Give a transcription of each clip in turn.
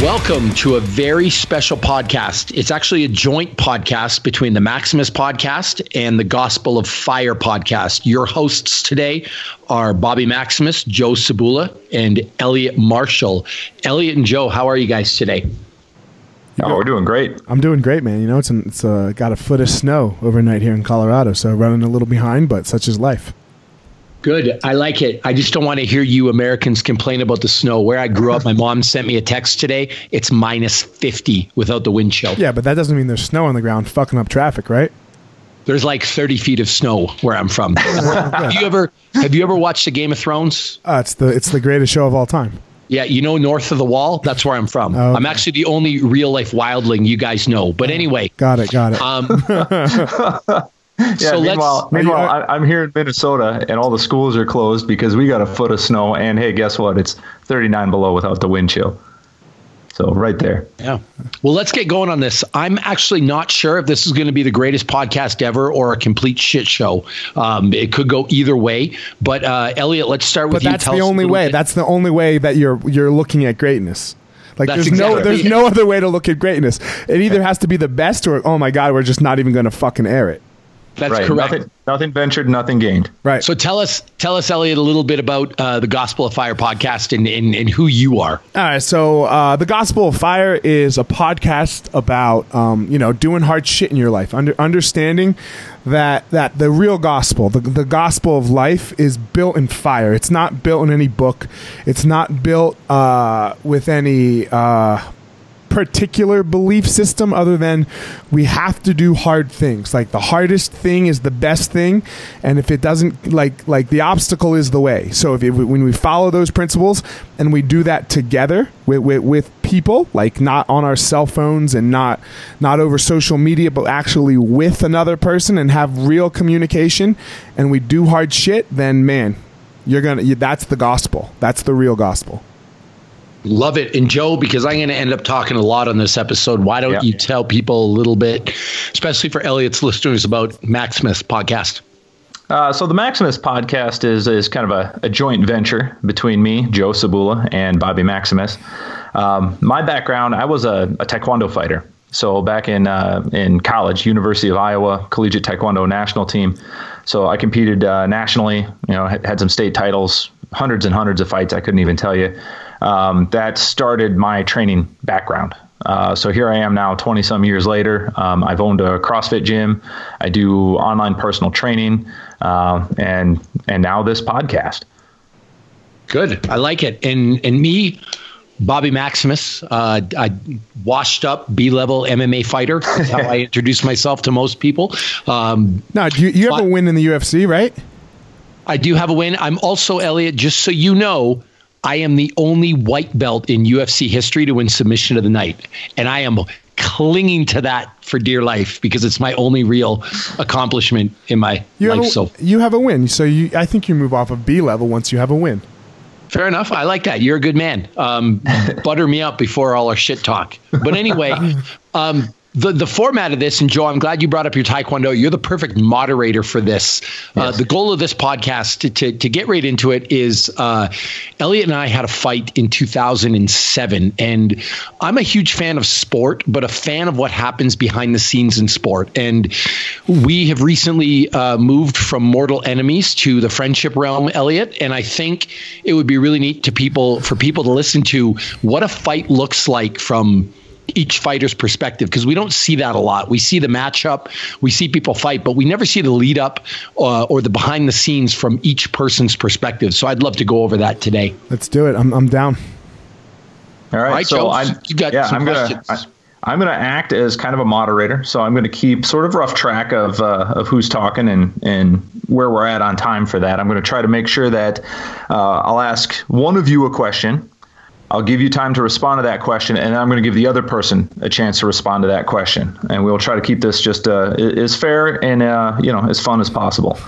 Welcome to a very special podcast. It's actually a joint podcast between the Maximus podcast and the Gospel of Fire podcast. Your hosts today are Bobby Maximus, Joe Cebula, and Eliot Marshall. Eliot and Joe, how are you guys today? Oh, we're doing great. I'm doing great, man. You know, it's an, it's uh, got a foot of snow overnight here in Colorado, so running a little behind, but such is life. Good. I like it. I just don't want to hear you Americans complain about the snow. Where I grew up, my mom sent me a text today. It's minus 50 without the wind chill. Yeah, but that doesn't mean there's snow on the ground fucking up traffic, right? There's like 30 feet of snow where I'm from. have you ever have you ever watched the Game of Thrones? Uh, it's the it's the greatest show of all time. Yeah, you know, north of the wall, that's where I'm from. Oh, okay. I'm actually the only real life wildling you guys know. But anyway, got it, got it. Um, yeah, so meanwhile, meanwhile I, I'm here in Minnesota and all the schools are closed because we got a foot of snow. And hey, guess what? It's 39 below without the wind chill. So right there. Yeah. Well, let's get going on this. I'm actually not sure if this is going to be the greatest podcast ever or a complete shit show. Um, it could go either way. But uh, Eliot, let's start with but you. That's Tell the only way. Bit. That's the only way that you're you're looking at greatness. Like That's there's exactly no there's no other way to look at greatness. It either has to be the best or oh my god, we're just not even going to fucking air it. That's right. correct. Nothing, nothing, ventured, nothing gained. Right. So tell us, tell us, Eliot, a little bit about uh, the Gospel of Fire podcast and, and, and who you are. All right. So uh, the Gospel of Fire is a podcast about um, you know doing hard shit in your life, under, understanding that that the real gospel, the, the gospel of life, is built in fire. It's not built in any book. It's not built uh, with any uh, particular belief system other than we have to do hard things. Like the hardest thing is the best thing, and if it doesn't like like the obstacle is the way. So if it, when we follow those principles and we do that together with, with with people, like not on our cell phones and not not over social media, but actually with another person and have real communication, and we do hard shit, then man, you're gonna. That's the gospel. That's the real gospel. Love it. And Joe, because I'm going to end up talking a lot on this episode, why don't yeah. you tell people a little bit, especially for Eliot's listeners, about Maximus podcast? Uh, so the Maximus podcast is is kind of a, a joint venture between me, Joe Cebula, and Bobby Maximus. Um, my background, I was a, a Taekwondo fighter. So back in uh, in college, University of Iowa collegiate Taekwondo national team. So I competed uh, nationally. You know, had, had, some state titles, hundreds and hundreds of fights. I couldn't even tell you um, that started my training background. Uh, so here I am now, 20 some years later. Um, I've owned a CrossFit gym. I do online personal training, uh, and and now this podcast. Good, I like it. And and me, Bobby Maximus, uh, I washed up B level MMA fighter. That's how I introduce myself to most people. Um, no, you, you have a win in the UFC, right? I do have a win. I'm also Eliot. Just so you know, I am the only white belt in UFC history to win submission of the night. And I am clinging to that for dear life because it's my only real accomplishment in my you life. A, so you have a win. So you, I think you move off of B level once you have a win. Fair enough. I like that. You're a good man. Um, butter me up before all our shit talk. But anyway, um, the the format of this, and Joe, I'm glad you brought up your Taekwondo. You're the perfect moderator for this. Uh, yes. Uh, the goal of this podcast, to, to, to get right into it, is uh, Eliot and I had a fight in 2007, and I'm a huge fan of sport, but a fan of what happens behind the scenes in sport. And we have recently uh, moved from mortal enemies to the friendship realm, Eliot. And I think it would be really neat to people for people to listen to what a fight looks like from each fighter's perspective because we don't see that a lot. We see the matchup, we see people fight, but we never see the lead up uh, or the behind the scenes from each person's perspective. So I'd love to go over that today. Let's do it. I'm, I'm down. All right. All right so I, you got yeah, I'm questions. Gonna, I, am going to act as kind of a moderator. So I'm going to keep sort of rough track of, uh, of who's talking and, and where we're at on time for that. I'm going to try to make sure that uh, I'll ask one of you a question I'll give you time to respond to that question, and I'm going to give the other person a chance to respond to that question. And we'll try to keep this just uh, as fair and uh, you know as fun as possible.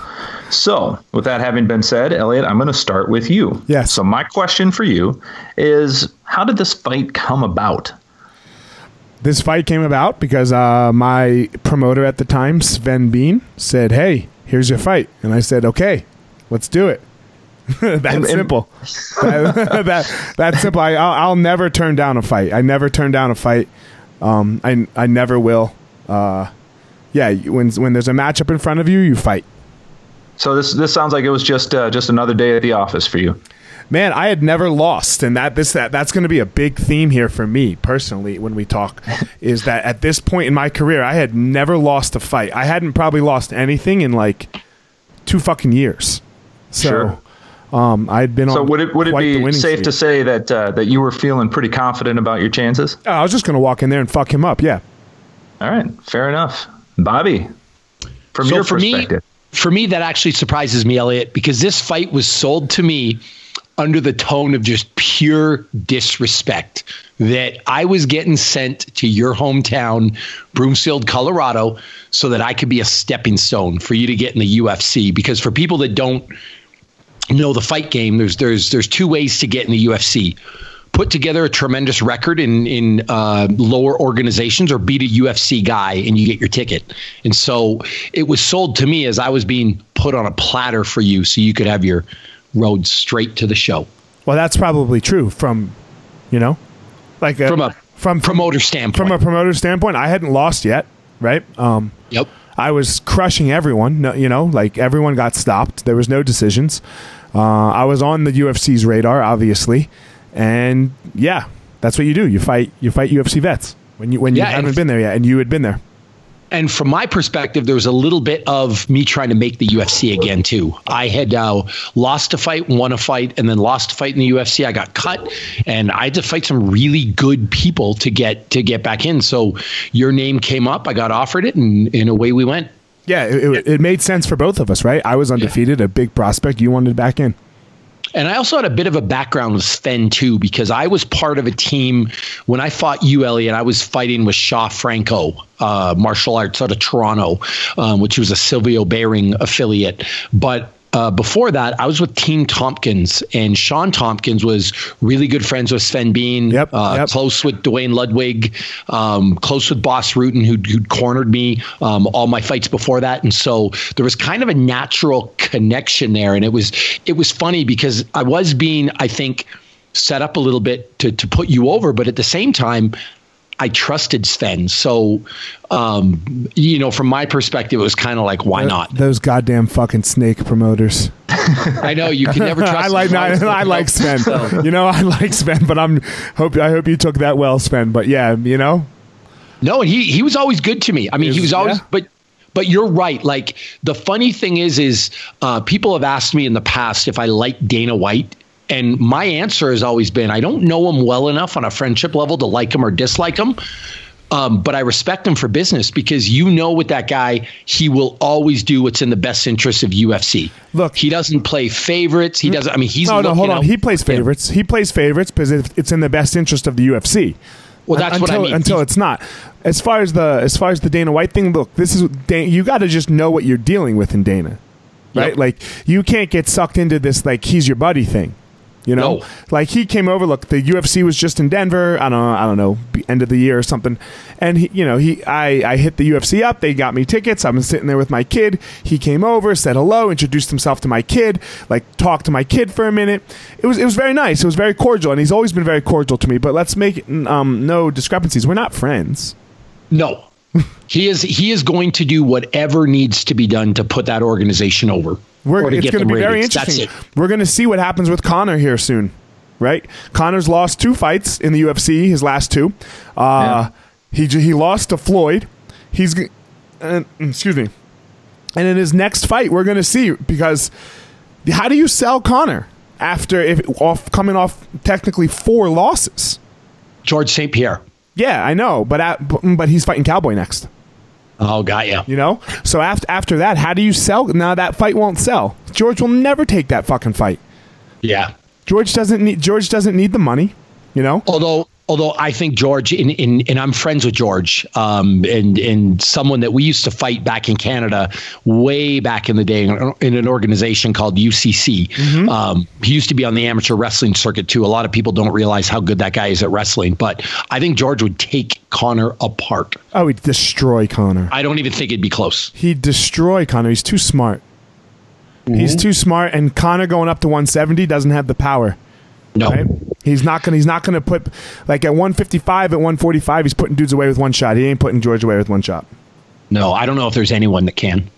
So, with that having been said, Eliot, I'm going to start with you. Yes. So, my question for you is how did this fight come about? This fight came about because uh, my promoter at the time, Sven Bean, said, Hey, here's your fight. And I said, Okay, let's do it. that's and, simple. that, that, that's simple. I, I'll, I'll, never turn down a fight. I never turn down a fight. Um, I I never will. Uh, yeah, when when there's a matchup in front of you, you fight. So this this sounds like it was just uh, just another day at the office for you. Man, I had never lost, and that this that that's going to be a big theme here for me personally when we talk. is that at this point in my career, I had never lost a fight. I hadn't probably lost anything in like two fucking years. So. Sure. Um, I'd been so on. So would it would it be safe to say that uh, that you were feeling pretty confident about your chances? I was just going to walk in there and fuck him up. Yeah. All right, fair enough, Bobby. From so your for perspective, me, for me, that actually surprises me, Eliot, because this fight was sold to me under the tone of just pure disrespect that I was getting sent to your hometown, Broomfield, Colorado, so that I could be a stepping stone for you to get in the UFC. Because for people that don't know the fight game, there's there's there's two ways to get in the UFC. Put together a tremendous record in in uh, lower organizations, or beat a UFC guy and you get your ticket. And so it was sold to me as I was being put on a platter for you, so you could have your road straight to the show. Well, that's probably true from, you know, like a, from a from promoter standpoint. From a promoter standpoint, I hadn't lost yet, right? Um, yep. I was crushing everyone. You know, like everyone got stopped. There was no decisions. Uh, I was on the UFC's radar, obviously, and yeah, that's what you do. You fight. You fight UFC vets when you when you haven't been there yet, and you had been there. And from my perspective, there was a little bit of me trying to make the UFC again too. I had uh, lost a fight, won a fight, and then lost a fight in the UFC. I got cut, and I had to fight some really good people to get to get back in. So your name came up. I got offered it, and, and away we went. Yeah, it, it, it made sense for both of us, right? I was undefeated, yeah. a big prospect. You wanted back in. And I also had a bit of a background with Sven too, because I was part of a team when I fought you, Eliot. I was fighting with Shaw Franco, uh, martial arts out of Toronto, um, which was a Silvio Behring affiliate. But uh, before that, I was with Team Tompkins, and Shawn Tompkins was really good friends with Sven Bean, yep, uh, yep. close with Duane Ludwig, um, close with Bas Rutten, who'd, who'd cornered me um, all my fights before that, and so there was kind of a natural connection there, and it was it was funny because I was being, I think, set up a little bit to to put you over, but at the same time, I trusted Sven. So, um, you know, from my perspective, it was kind of like, why not? Those goddamn fucking snake promoters. I know you can never trust. I like I, I like Sven. So. You know, I like Sven, but I'm hope I hope you took that well, Sven. But yeah, you know. No, and he he was always good to me. I mean, he was always, yeah. but but you're right. Like the funny thing is, is uh, people have asked me in the past if I like Dana White and my answer has always been I don't know him well enough on a friendship level to like him or dislike him. Um, but I respect him for business because you know with that guy, he will always do what's in the best interest of UFC. Look, he doesn't play favorites. He doesn't. I mean, he's no, no. Hold on. He plays favorites. He plays favorites because it's in the best interest of the UFC. Well, that's until, what I mean. Until it's not. As far as the as far as the Dana White thing, look, this is Dana, you got to just know what you're dealing with in Dana, right? Yep. Like you can't get sucked into this like he's your buddy thing. You know, no. like he came over. Look, the UFC was just in Denver. I don't know. I don't know. End of the year or something. And he, you know, he, I, I hit the UFC up. They got me tickets. I'm sitting there with my kid. He came over, said hello, introduced himself to my kid, like talked to my kid for a minute. It was, it was very nice. It was very cordial, and he's always been very cordial to me. But let's make um, no discrepancies. We're not friends. No, he is. He is going to do whatever needs to be done to put that organization over. We're, it's going to be very interesting. We're going to see what happens with Conor here soon, right? Conor's lost two fights in the UFC, his last two. Uh, yeah. He he lost to Floyd. He's uh, excuse me, and in his next fight, we're going to see because how do you sell Conor after if off coming off technically four losses? George St. Pierre. Yeah, I know, but at, but he's fighting Cowboy next. Oh, got you. You know, so after after that, how do you sell? Now that fight won't sell. George will never take that fucking fight. Yeah, George doesn't need George doesn't need the money. You know, although although I think George, in, in, and I'm friends with George, um, and and someone that we used to fight back in Canada, way back in the day, in an organization called UCC. Mm-hmm. Um, he used to be on the amateur wrestling circuit too. A lot of people don't realize how good that guy is at wrestling, but I think George would take Conor apart. Oh, he'd destroy Conor. I don't even think it'd be close. He'd destroy Conor. He's too smart. Mm-hmm. He's too smart, and Conor going up to 170 doesn't have the power. No, right? he's not gonna. He's not gonna put like at 155 at 145. He's putting dudes away with one shot. He ain't putting George away with one shot. No, I don't know if there's anyone that can.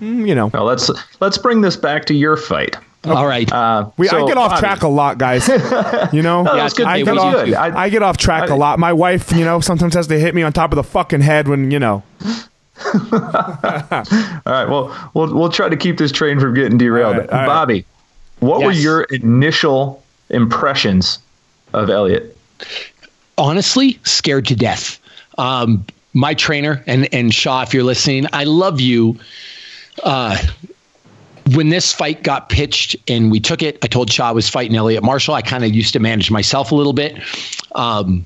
Mm, you know. Well, let's let's bring this back to your fight. All right. Uh, we, so, I get off Bobby. track a lot, guys. You know, no, yeah, good. I, get off, I, I, get off track I, a lot. My wife, you know, sometimes has to hit me on top of the fucking head when you know. all right. Well, we'll we'll try to keep this train from getting derailed. All right, all Bobby, right. what yes. were your initial impressions of Eliot? Honestly, scared to death. Um, my trainer and and Shaw, if you're listening, I love you. Uh, when this fight got pitched and we took it, I told Shaw I was fighting Eliot Marshall. I kind of used to manage myself a little bit. Um,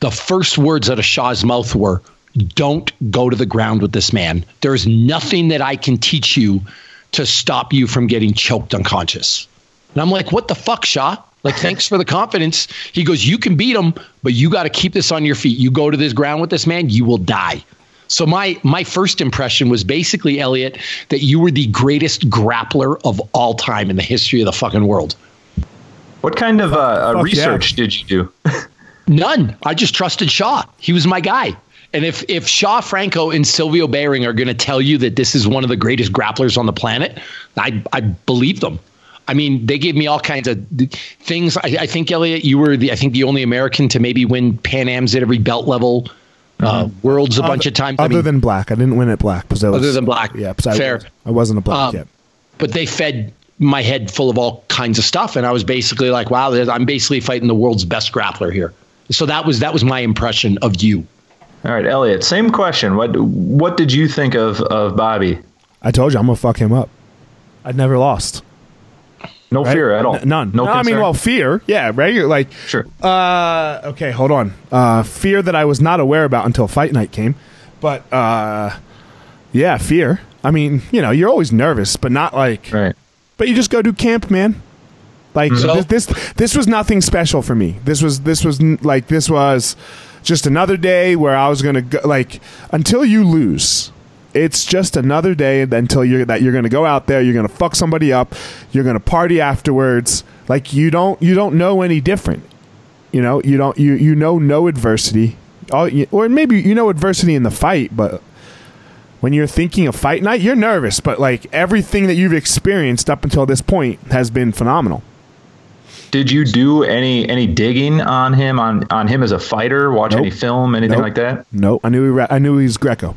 the first words out of Shaw's mouth were, "Don't go to the ground with this man. There's nothing that I can teach you to stop you from getting choked unconscious." And I'm like, what the fuck, Shaw? Like, thanks for the confidence. He goes, you can beat him, but you got to keep this on your feet. You go to this ground with this man, you will die. So my my first impression was basically Eliot that you were the greatest grappler of all time in the history of the fucking world. What kind of uh, research yeah. did you do? None. I just trusted Shaw. He was my guy. And if if Shaw Franco and Silvio Behring are going to tell you that this is one of the greatest grapplers on the planet, I I believe them. I mean, they gave me all kinds of things. I, I, think Eliot, you were the I think the only American to maybe win Pan Am's at every belt level Uh, worlds a other, bunch of times. Other I mean, than black, I didn't win at black. Was, other than black, yeah, fair. I, was, not a black um, yet. But they fed my head full of all kinds of stuff, and I was basically like, "Wow, I'm basically fighting the world's best grappler here." So that was that was my impression of you. All right, Eliot. Same question. What what did you think of of Bobby? I told you I'm gonna fuck him up. I'd never lost. No right? fear at all. N- none. No, no I mean, well, fear. Yeah, right. like sure. Uh, okay, hold on. Uh, fear that I was not aware about until fight night came, but uh, yeah, fear. I mean, you know, you're always nervous, but not like right. But you just go do camp, man. Like mm-hmm. so, this, this, this was nothing special for me. This was this was like this was just another day where I was gonna go. Like until you lose, it's just another day until you're that you're gonna go out there. You're gonna fuck somebody up. You're gonna party afterwards. Like you don't you don't know any different. You know you don't you you know no adversity. All, or maybe you know adversity in the fight, but when you're thinking of fight night, you're nervous, but like everything that you've experienced up until this point has been phenomenal. Did you do any any digging on him on on him as a fighter? Watch nope. any film, anything nope. like that? No, I knew he I knew he's Greco,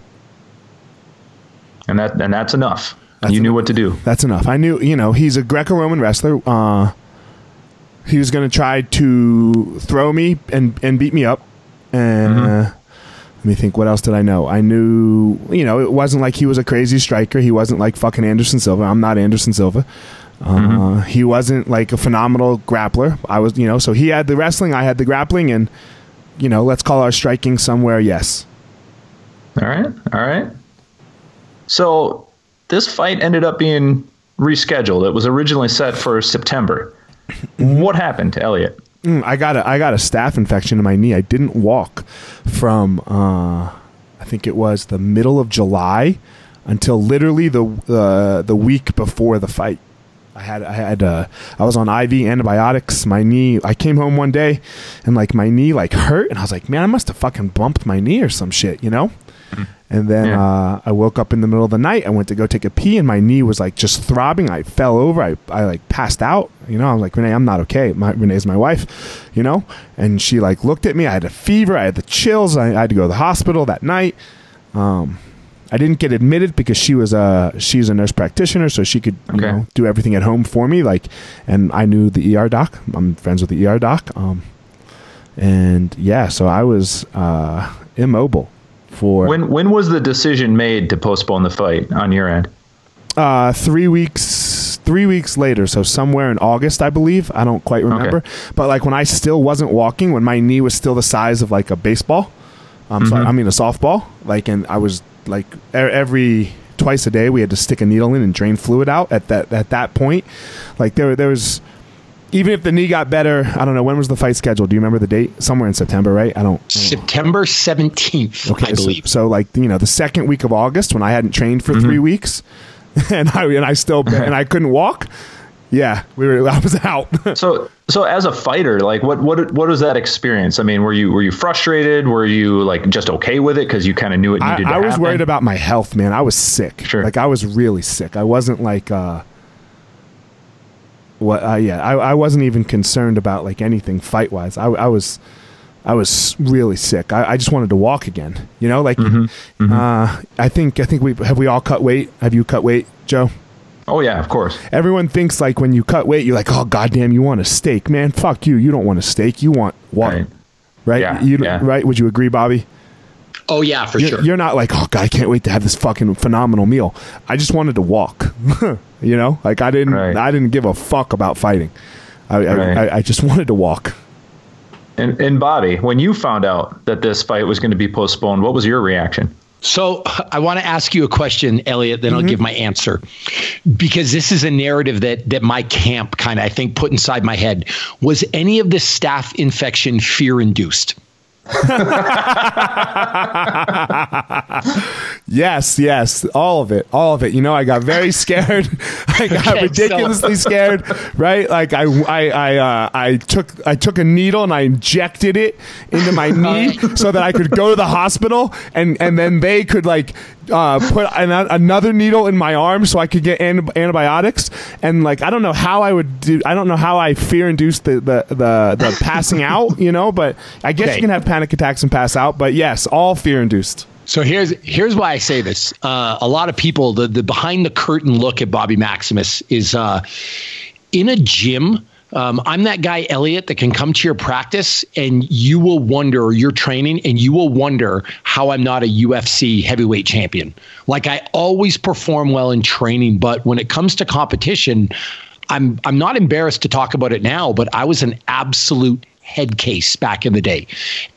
and that and that's enough. That's you enough. knew what to do. That's enough. I knew you know he's a Greco-Roman wrestler. Uh, he was going to try to throw me and and beat me up, and. Mm-hmm. Uh, let me think. What else did I know? I knew, you know, it wasn't like he was a crazy striker. He wasn't like fucking Anderson Silva. I'm not Anderson Silva. Uh, mm-hmm. He wasn't like a phenomenal grappler. I was, you know, so he had the wrestling, I had the grappling, and you know, let's call our striking somewhere yes. All right, all right. So this fight ended up being rescheduled. It was originally set for September. what happened, Eliot? Mm, I got a I got a staph infection in my knee. I didn't walk from uh, I think it was the middle of July until literally the uh, the week before the fight. I had I had uh, I was on IV antibiotics. My knee. I came home one day, and like my knee like hurt, and I was like, man, I must have fucking bumped my knee or some shit, you know. And then yeah. uh, I woke up in the middle of the night. I went to go take a pee, and my knee was like just throbbing. I fell over. I, I like passed out. You know, I'm like Renee, I'm not okay. My, Renee's my wife, you know, and she like looked at me. I had a fever. I had the chills. I, I had to go to the hospital that night. Um, I didn't get admitted because she was a she's a nurse practitioner, so she could you know do everything at home for me. Like, and I knew the ER doc. I'm friends with the ER doc. Um, and yeah, so I was uh, immobile for when when was the decision made to postpone the fight on your end? Uh, three weeks three weeks later, so somewhere in August, I believe. I don't quite remember, okay. but like when I still wasn't walking, when my knee was still the size of like a baseball. I'm mm-hmm. sorry, I mean a softball. Like, and I was like every twice a day we had to stick a needle in and drain fluid out. At that at that point, like there there was even if the knee got better, I don't know when was the fight scheduled. Do you remember the date? Somewhere in September, right? I don't. September seventeenth, okay, I believe. So, so, like you know, the second week of August when I hadn't trained for mm-hmm. three weeks, and I and I still and I couldn't walk. Yeah, we were. I was out. so, so as a fighter, like what what what was that experience? I mean, were you were you frustrated? Were you like just okay with it because you kind of knew it needed I, to I was happen? worried about my health, man. I was sick. Sure. Like I was really sick. I wasn't like. uh what uh, yeah I, I wasn't even concerned about like anything fight wise I, I was I was really sick I, I just wanted to walk again you know like mm-hmm. Mm-hmm. Uh, I think I think we have we all cut weight have you cut weight Joe oh yeah of course everyone thinks like when you cut weight you're like oh goddamn you want a steak man fuck you you don't want a steak you want water right, right? Yeah, you, yeah. right would you agree Bobby Oh yeah, for you're, sure. You're not like, oh god, I can't wait to have this fucking phenomenal meal. I just wanted to walk. you know, like I didn't, right. I didn't give a fuck about fighting. I, right. I, I, just wanted to walk. And, and Bobby, when you found out that this fight was going to be postponed, what was your reaction? So I want to ask you a question, Eliot. Then mm-hmm. I'll give my answer, because this is a narrative that that my camp kind of I think put inside my head. Was any of the staph infection fear induced? Yes, yes, all of it, all of it. You know, I got very scared. I got okay, ridiculously so. scared, right? Like I, I, I, uh, I took, I took a needle and I injected it into my knee so that I could go to the hospital, and and then they could like uh, put an, another needle in my arm so I could get an- antibiotics. And like, I don't know how I would do. I don't know how I fear induced the, the the the passing out. You know, but I guess okay. you can have panic attacks and pass out. But yes, all fear induced. So here's here's why I say this. Uh, a lot of people, the the behind the curtain look at Bobby Maximus is uh, in a gym. Um, I'm that guy, Eliot, that can come to your practice and you will wonder, your training, and you will wonder how I'm not a UFC heavyweight champion. Like I always perform well in training, but when it comes to competition, I'm I'm not embarrassed to talk about it now, but I was an absolute head case back in the day.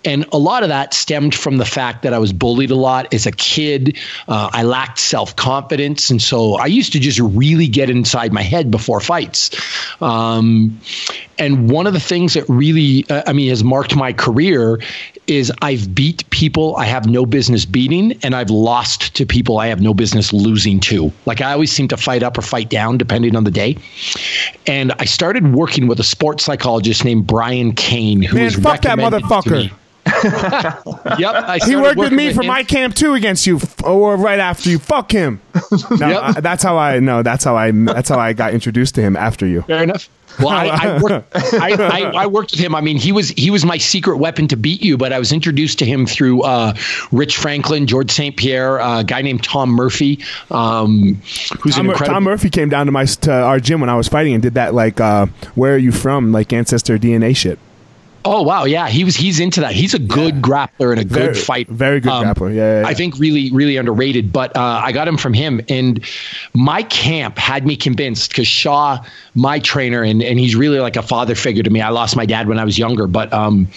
And a lot of that stemmed from the fact that I was bullied a lot as a kid. Uh, I lacked self confidence. And so I used to just really get inside my head before fights. Um, and one of the things that really, uh, I mean, has marked my career is I've beat people I have no business beating, and I've lost to people I have no business losing to. Like I always seem to fight up or fight down depending on the day. And I started working with a sports psychologist named Brian Cain, who Man, was fuck that motherfucker. yep. I he worked with me with for him. my camp too against you, or right after you. Fuck him. No, yep. I, that's how I know. That's how I. That's how I got introduced to him after you. Fair enough. Well, I, I, worked, I, I, I, worked with him. I mean, he was he was my secret weapon to beat you. But I was introduced to him through uh, Rich Franklin, George St. Pierre, uh, a guy named Tom Murphy, um, who's Tom, incredible- Tom Murphy came down to my to our gym when I was fighting and did that like, uh, where are you from, like ancestor DNA shit. Oh wow, yeah, he was he's into that. He's a good yeah. grappler and a very, good fighter. Very good um, grappler. Yeah, yeah, yeah, I think really really underrated. But uh, I got him from him, and my camp had me convinced because Shaw, my trainer, and and he's really like a father figure to me. I lost my dad when I was younger, but um,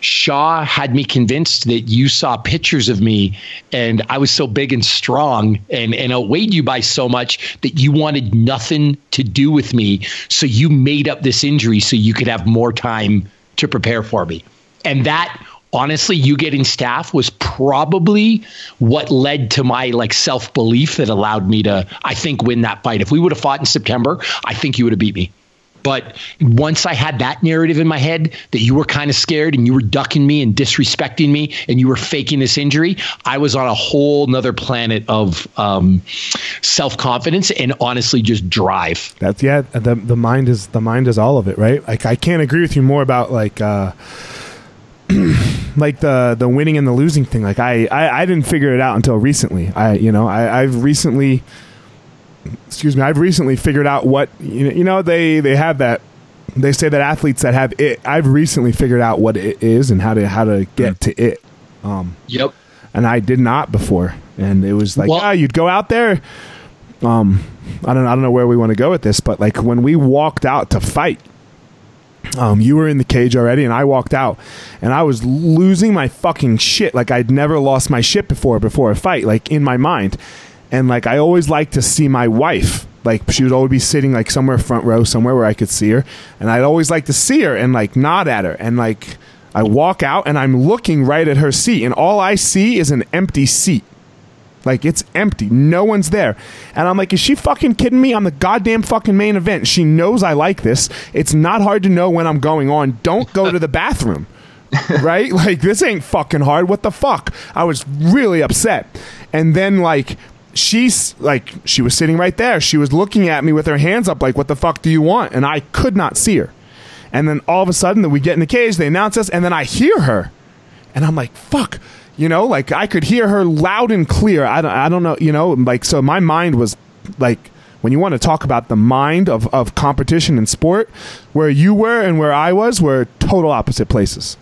Shaw had me convinced that you saw pictures of me, and I was so big and strong, and and outweighed you by so much that you wanted nothing to do with me. So you made up this injury so you could have more time to prepare for me. And that honestly you getting staph was probably what led to my like self-belief that allowed me to i think win that fight if we would have fought in september i think you would have beat me but once I had that narrative in my head that you were kind of scared and you were ducking me and disrespecting me and you were faking this injury, I was on a whole nother planet of um, self confidence and honestly just drive. That's yeah. The the mind is the mind is all of it, right? Like I can't agree with you more about like. Uh, like the the winning and the losing thing like I, I i didn't figure it out until recently i you know i i've recently excuse me, I've recently figured out what you know. They they have that. They say that athletes that have it. I've recently figured out what it is and how to how to get mm. to it. Um, yep. And I did not before, and it was like, well, ah, you'd go out there. Um, I don't I don't know where we want to go with this, but like when we walked out to fight, um, you were in the cage already, and I walked out, and I was losing my fucking shit. Like I'd never lost my shit before before a fight, like in my mind and like I always like to see my wife. Like she would always be sitting like somewhere front row, somewhere where I could see her, and I'd always like to see her and like nod at her, and like I walk out and I'm looking right at her seat, and all I see is an empty seat. Like it's empty. No one's there. And I'm like, is she fucking kidding me? I'm the goddamn fucking main event. She knows I like this. It's not hard to know when I'm going on. Don't go to the bathroom. right? Like this ain't fucking hard. What the fuck? I was really upset. And then like she's like she was sitting right there. She was looking at me with her hands up like what the fuck do you want? And i could not see her. And then all of a sudden that we get in the cage they announce us and then i hear her. And i'm like fuck you know? Like i could hear her loud and clear. I don't, I don't know you know? Like so my mind was like when you want to talk about the mind of, of competition and sport where you were and where i was were total opposite places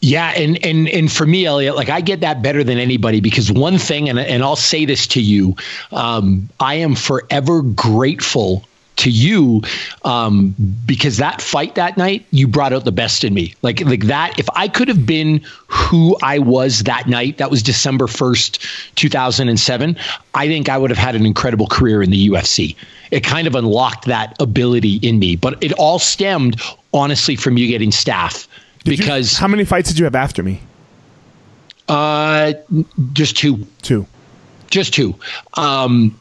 yeah, and and and for me, Eliot, like I get that better than anybody because one thing, and and I'll say this to you, um, I am forever grateful to you um, because that fight that night you brought out the best in me. Like like that if i could have been who i was that night that was december 1st 2007 i think i would have had an incredible career in the ufc it kind of unlocked that ability in me but it all stemmed honestly from you getting staph did because you, how many fights did you have after me? Uh, just two. Two. just two. Um,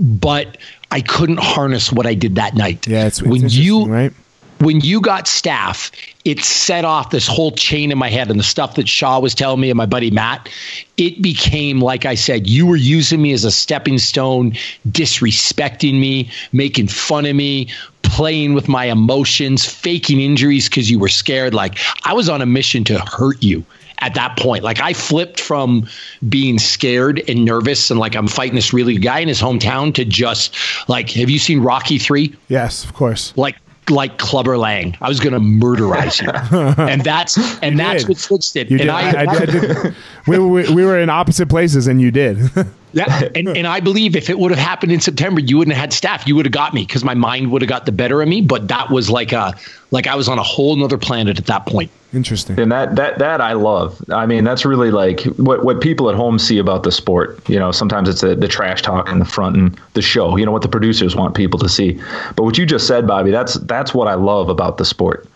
but I couldn't harness what I did that night. Yeah, it's, it's when you right when you got staph, it set off this whole chain in my head and the stuff that Shaw was telling me and my buddy Matt. It became, like I said, you were using me as a stepping stone, disrespecting me, making fun of me, playing with my emotions, faking injuries because you were scared. Like I was on a mission to hurt you at that point. Like I flipped from being scared and nervous and like I'm fighting this really guy in his hometown to just like, have you seen Rocky 3? Yes, of course. Like like Clubber Lang. I was going to murderize you, and that's and you that's did. what Switch did. You and did. I, I, I did. We, we, we were in opposite places, and you did. yeah, and, and I believe if it would have happened in September, you wouldn't have had staph. You would have got me because my mind would have got the better of me. But that was like a like I was on a whole nother planet at that point. Interesting. And that that that I love. I mean, that's really like what what people at home see about the sport. You know, sometimes it's a, the trash talk in the front and the show. You know what the producers want people to see. But what you just said, Bobby, that's that's what I love about the sport.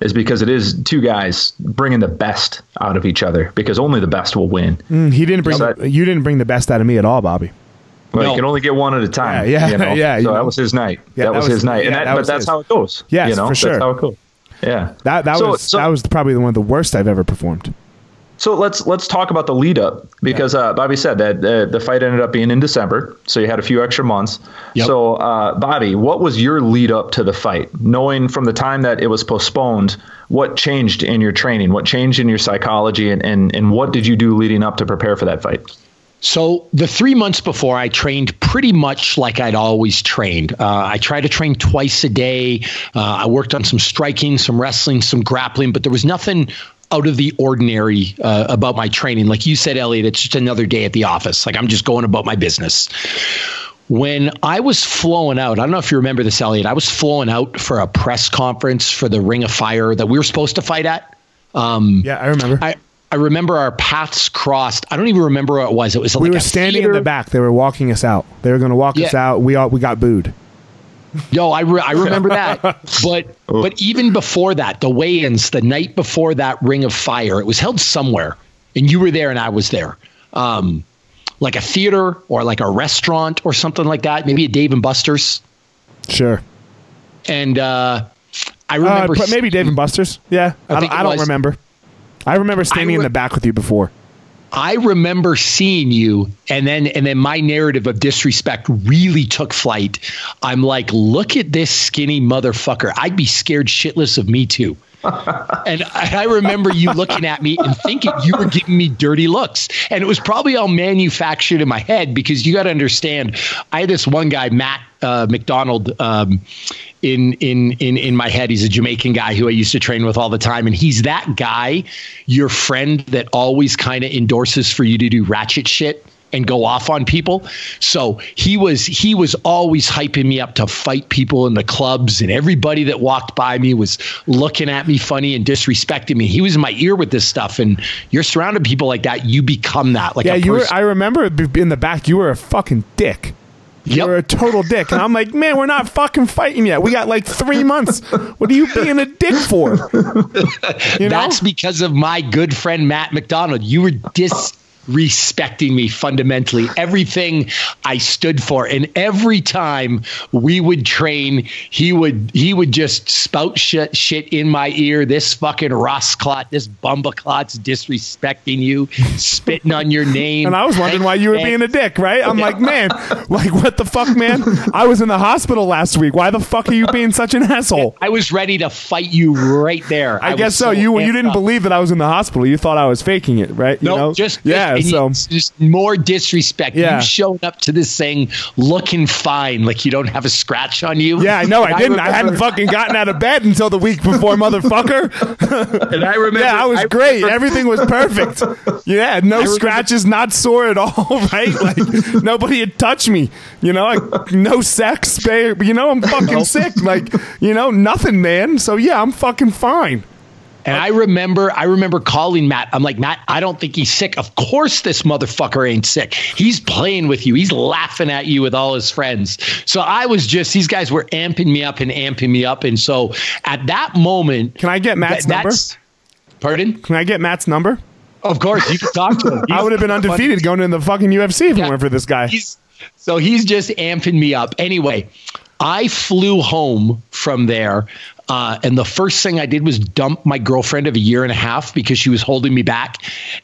Is because it is two guys bringing the best out of each other because only the best will win. Mm, he didn't bring so that, you didn't bring the best out of me at all, Bobby. Well, no. you can only get one at a time. Yeah, yeah, you know? yeah. So that was his night. Yeah, that, that was his night, yeah, and that, that but that's his. how it goes. Yeah, you know? for sure. That's how it goes. Yeah, that that so, was so, that was probably one of the worst I've ever performed. So let's let's talk about the lead up because yeah. uh, Bobby said that uh, the fight ended up being in December, so you had a few extra months. Yep. So uh, Bobby, what was your lead up to the fight? Knowing from the time that it was postponed, what changed in your training? What changed in your psychology, and and, and what did you do leading up to prepare for that fight? So the three months before, I trained pretty much like I'd always trained. Uh, I tried to train twice a day. Uh, I worked on some striking, some wrestling, some grappling, but there was nothing out of the ordinary uh, about my training. Like you said, Eliot, it's just another day at the office. Like I'm just going about my business. When I was flowing out, I don't know if you remember this, Eliot. I was flowing out for a press conference for the Ring of Fire that we were supposed to fight at. Um, yeah, I remember. I, I remember our paths crossed. I don't even remember what it was. It was we like were standing theater. in the back. They were walking us out. They were going to walk yeah. us out. We all we got booed. Yo, I, re- I remember that. But oh. but even before that, the weigh-ins the night before that Ring of Fire, it was held somewhere, and you were there and I was there. Um, like a theater or like a restaurant or something like that. Maybe a Dave and Buster's. Sure. And uh, I remember uh, maybe Dave and Buster's. Yeah, I, I don't, I don't remember. I remember standing I re- in the back with you before. I remember seeing you and then and then my narrative of disrespect really took flight. I'm like, look at this skinny motherfucker. I'd be scared shitless of me too. and I remember you looking at me and thinking you were giving me dirty looks. And it was probably all manufactured in my head because you got to understand, I had this one guy, Matt uh, McDonald, um, in in in in my head. He's a Jamaican guy who I used to train with all the time, and he's that guy, your friend that always kind of endorses for you to do ratchet shit and go off on people. So he was he was always hyping me up to fight people in the clubs, and everybody that walked by me was looking at me funny and disrespecting me. He was in my ear with this stuff, and you're surrounded by people like that, you become that. Like yeah, you were. I remember in the back, you were a fucking dick. You're a total dick. And I'm like, man, we're not fucking fighting yet. We got like three months. What are you being a dick for? You know? That's because of my good friend Matt McDonald. You were dis respecting me fundamentally, everything I stood for. And every time we would train, he would he would just spout shit, shit in my ear. This fucking Rossclot, this Bumbaclot's disrespecting you, spitting on your name. And I was wondering why you were being a dick, right? I'm like, man, like what the fuck, man? I was in the hospital last week. Why the fuck are you being such an asshole? I was ready to fight you right there. I, I guess so. so you you didn't up. believe that I was in the hospital. You thought I was faking it, right? No, you know? just yeah so just more disrespect. Yeah. You showed up to this thing looking fine, like you don't have a scratch on you. Yeah, I know. I didn't. I, I, hadn't fucking gotten out of bed until the week before, motherfucker. and I remember. Yeah, I was I great. Remember, Everything was perfect. Yeah, no scratches, not sore at all. Right? Like nobody had touched me. You know, like no sex, babe. You know, I'm fucking sick. Like you know, nothing, man. So yeah, I'm fucking fine. And I remember, I remember calling Matt. I'm like, Matt, I don't think he's sick. Of course, this motherfucker ain't sick. He's playing with you. He's laughing at you with all his friends. So I was just, these guys were amping me up and amping me up. And so at that moment, can I get Matt's number? Pardon? Can I get Matt's number? Of course, you can talk to him. I would have been undefeated going in the fucking UFC if yeah. it weren't for this guy. He's, so he's just amping me up. Anyway, I flew home from there. Uh, and the first thing I did was dump my girlfriend of a year and a half because she was holding me back.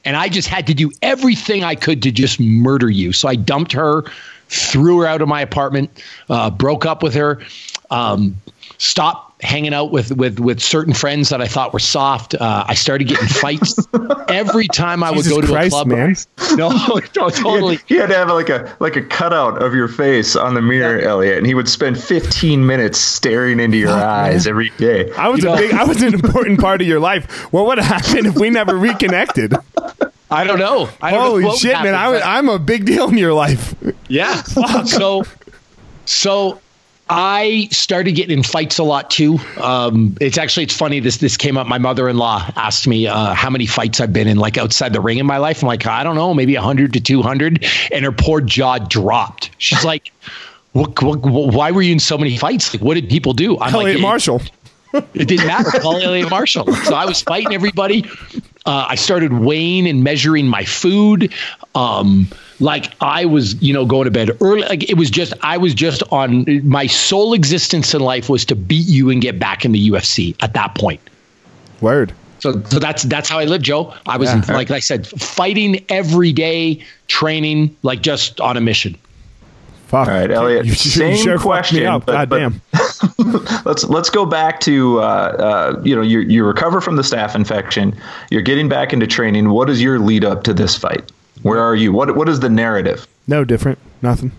And I just had to do everything I could to just murder you. So I dumped her, threw her out of my apartment, uh, broke up with her, um, stopped hanging out with with with certain friends that I thought were soft. Uh, I started getting fights every time I would go to Christ, a club. Man. No, no, totally. He had, he had, to have like a like a cutout of your face on the mirror, yeah. Eliot, and he would spend 15 minutes staring into your eyes man. every day. I was you a know? big, I was an important part of your life. What would have happened if we never reconnected? I don't know. I don't Holy know shit, happened, man! I was, I'm a big deal in your life. Yeah. so, so I started getting in fights a lot too. Um, it's actually it's funny. This this came up. My mother in law asked me uh, how many fights I've been in, like outside the ring in my life. I'm like, I don't know, maybe hundred to two hundred. And her poor jaw dropped. She's like, what, what, Why were you in so many fights? Like, what did people do? I'm Eliot like, Marshall. It didn't matter. Call Eliot Marshall. So I was fighting everybody. Uh, I started weighing and measuring my food. Um, like I was, you know, going to bed early. Like it was just, I was just on my sole existence in life was to beat you and get back in the UFC at that point. Word. So, so that's that's how I lived, Joe. I was yeah. like I said, fighting every day, training, like just on a mission. Fuck. All right, Eliot. You, same sure question. But, God but damn. let's let's go back to uh, uh, you know you you recover from the staph infection. You're getting back into training. What is your lead up to this fight? Where are you? What what is the narrative? No different. Nothing.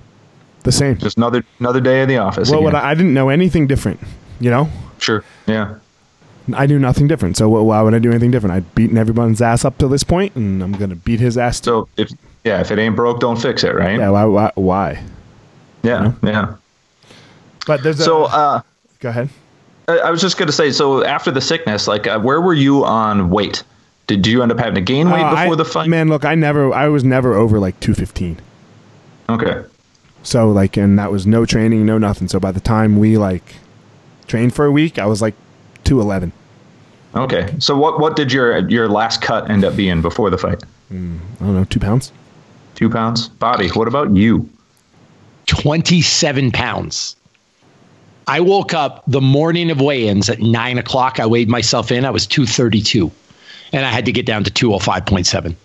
The same. Just another another day in the office. Well, what I, I didn't know anything different. You know. Sure. Yeah. I knew nothing different. So why would I do anything different? I'd beaten everyone's ass up to this point, and I'm gonna beat his ass. Too. So if yeah, if it ain't broke, don't fix it, right? Yeah. Why? Why? why? Yeah. You know? Yeah. But there's a, so. Uh, go ahead. I was just going to say, so after the sickness, like, uh, where were you on weight? Did you end up having to gain weight uh, before I, the fight? Man, look, I never, I was never over like 215. Okay. So like, and that was no training, no nothing. So by the time we like trained for a week, I was like 211. Okay. So what, what did your, your last cut end up being before the fight? Mm, I don't know, two pounds. Two pounds. Bobby, what about you? 27 pounds. I woke up the morning of weigh ins at nine o'clock. I weighed myself in. I was 232, and I had to get down to 205.7.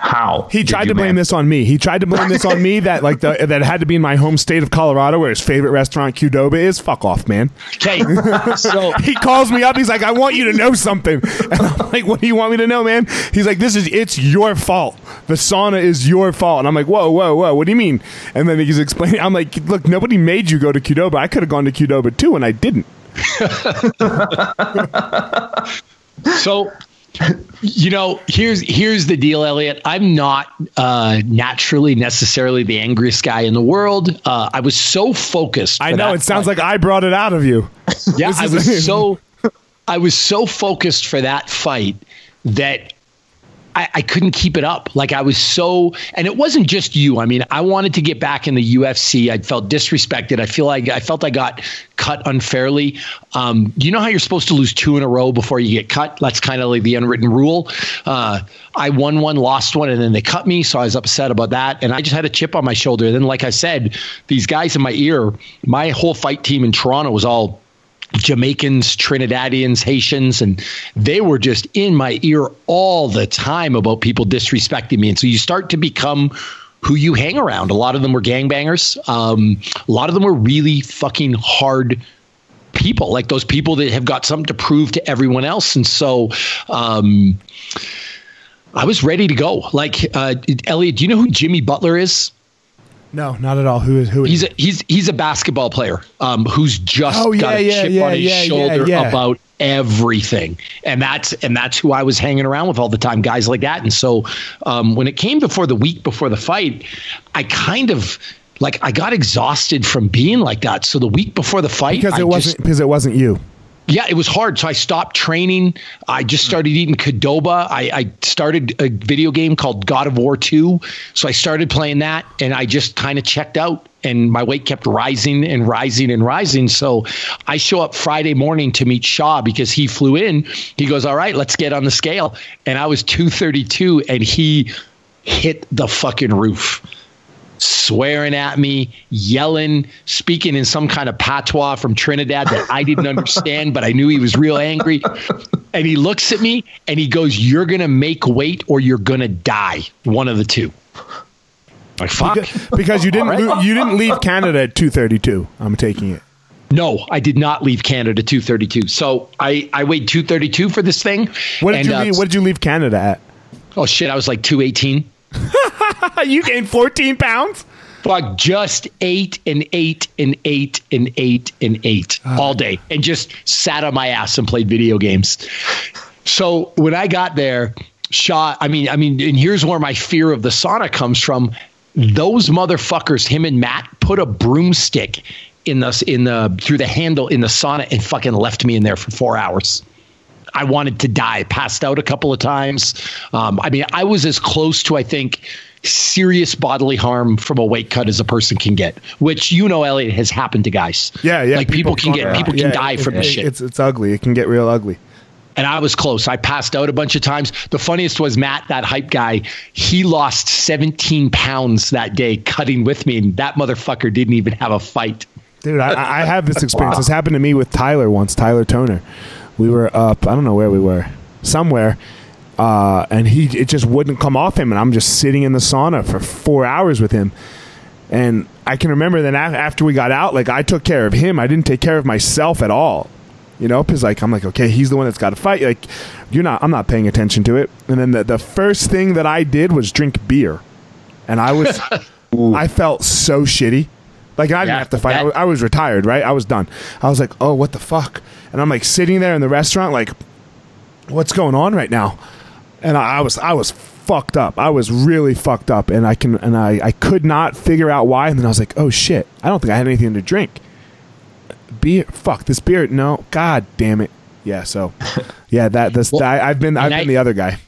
How he tried to blame this on me. He tried to blame this on me that like the, that had to be in my home state of Colorado where his favorite restaurant Qdoba is. Fuck off, man. Okay, so he calls me up. He's like, "I want you to know something." And I'm like, "What do you want me to know, man?" He's like, "This is it's your fault. The sauna is your fault." And I'm like, "Whoa, whoa, whoa! What do you mean?" And then he's explaining. I'm like, "Look, nobody made you go to Qdoba. I could have gone to Qdoba too, and I didn't." so you know, here's here's the deal, Eliot. I'm not uh, naturally necessarily the angriest guy in the world. Uh, I was so focused. I know it sounds fight. like I brought it out of you. Yeah, I was so I was so focused for that fight that I, I, couldn't keep it up. Like I was so, and it wasn't just you. I mean, I wanted to get back in the UFC. I felt disrespected. I feel like I felt I got cut unfairly. Um, you know how you're supposed to lose two in a row before you get cut? That's kind of like the unwritten rule. Uh, I won one, lost one, and then they cut me. So I was upset about that. And I just had a chip on my shoulder. And then, like I said, these guys in my ear, my whole fight team in Toronto was all Jamaicans, Trinidadians, Haitians, and they were just in my ear all the time about people disrespecting me. And so you start to become who you hang around. A lot of them were gangbangers. Um, a lot of them were really fucking hard people, like those people that have got something to prove to everyone else. And so, um, I was ready to go. Like, uh, Eliot, do you know who Jimmy Butler is? No, not at all. Who is who? Is he's a, he's he's a basketball player um, who's just oh, yeah, got a yeah, chip yeah, on his shoulder about everything, and that's and that's who I was hanging around with all the time, guys like that. And so um, when it came before the week before the fight, I kind of like I got exhausted from being like that. So the week before the fight, because it I wasn't just, because it wasn't you. Yeah, it was hard. So I stopped training. I just hmm. started eating Qdoba. I, I, started a video game called God of War 2. So I started playing that and I just kind of checked out and my weight kept rising and rising and rising. So I show up Friday morning to meet Shawn because he flew in. He goes, All right, let's get on the scale. And I was 232 and he hit the fucking roof swearing at me, yelling, speaking in some kind of patois from Trinidad that I didn't understand, but I knew he was real angry. And he looks at me and he goes, You're going to make weight or you're going to die. One of the two. Like, fuck. Because, because you didn't right. you didn't leave Canada at 232. I'm taking it. No, I did not leave Canada 232. So I, I weighed 232 for this thing. What did and, you leave, uh, what did you leave Canada at? Oh shit, I was like 218. you gained 14 pounds? Fuck, just ate and ate and ate and ate and ate uh, all day and just sat on my ass and played video games. So when I got there, shot, I mean, I mean, and here's where my fear of the sauna comes from. Those motherfuckers, him and Matt, put a broomstick in the in the through the handle in the sauna and fucking left me in there for four hours. I wanted to die, passed out a couple of times. Um, I mean, I was as close to, I think, serious bodily harm from a weight cut as a person can get, which you know, Eliot, has happened to guys. Yeah, yeah. Like people, people can get, people can yeah, die from it, this shit. It's it's ugly. It can get real ugly. And I was close. I passed out a bunch of times. The funniest was Matt, that hype guy. He lost 17 pounds that day cutting with me, and that motherfucker didn't even have a fight. Dude, I, I have this experience. wow. This happened to me with Tyler once, Tyler Toner we were up. I don't know where we were, somewhere, uh, and he it just wouldn't come off him, and I'm just sitting in the sauna for four hours with him. And I can remember that after we got out, like I took care of him. I didn't take care of myself at all. You know, because like I'm like, okay, he's the one that's got to fight. Like, you're not. I'm not paying attention to it. And then the, the first thing that I did was drink beer, and I was, I felt so shitty. Like I didn't yeah, have to fight. That, I, I was retired, right? I was done. I was like, oh, what the fuck? and I'm like sitting there in the restaurant, like, what's going on right now? And I, I was I was fucked up. I was really fucked up, and I can and I I could not figure out why. And then I was like, oh shit, I don't think I had anything to drink. Beer, fuck this beer. No, god damn it. Yeah, so yeah, that this well, I, have been I've been I, the other guy.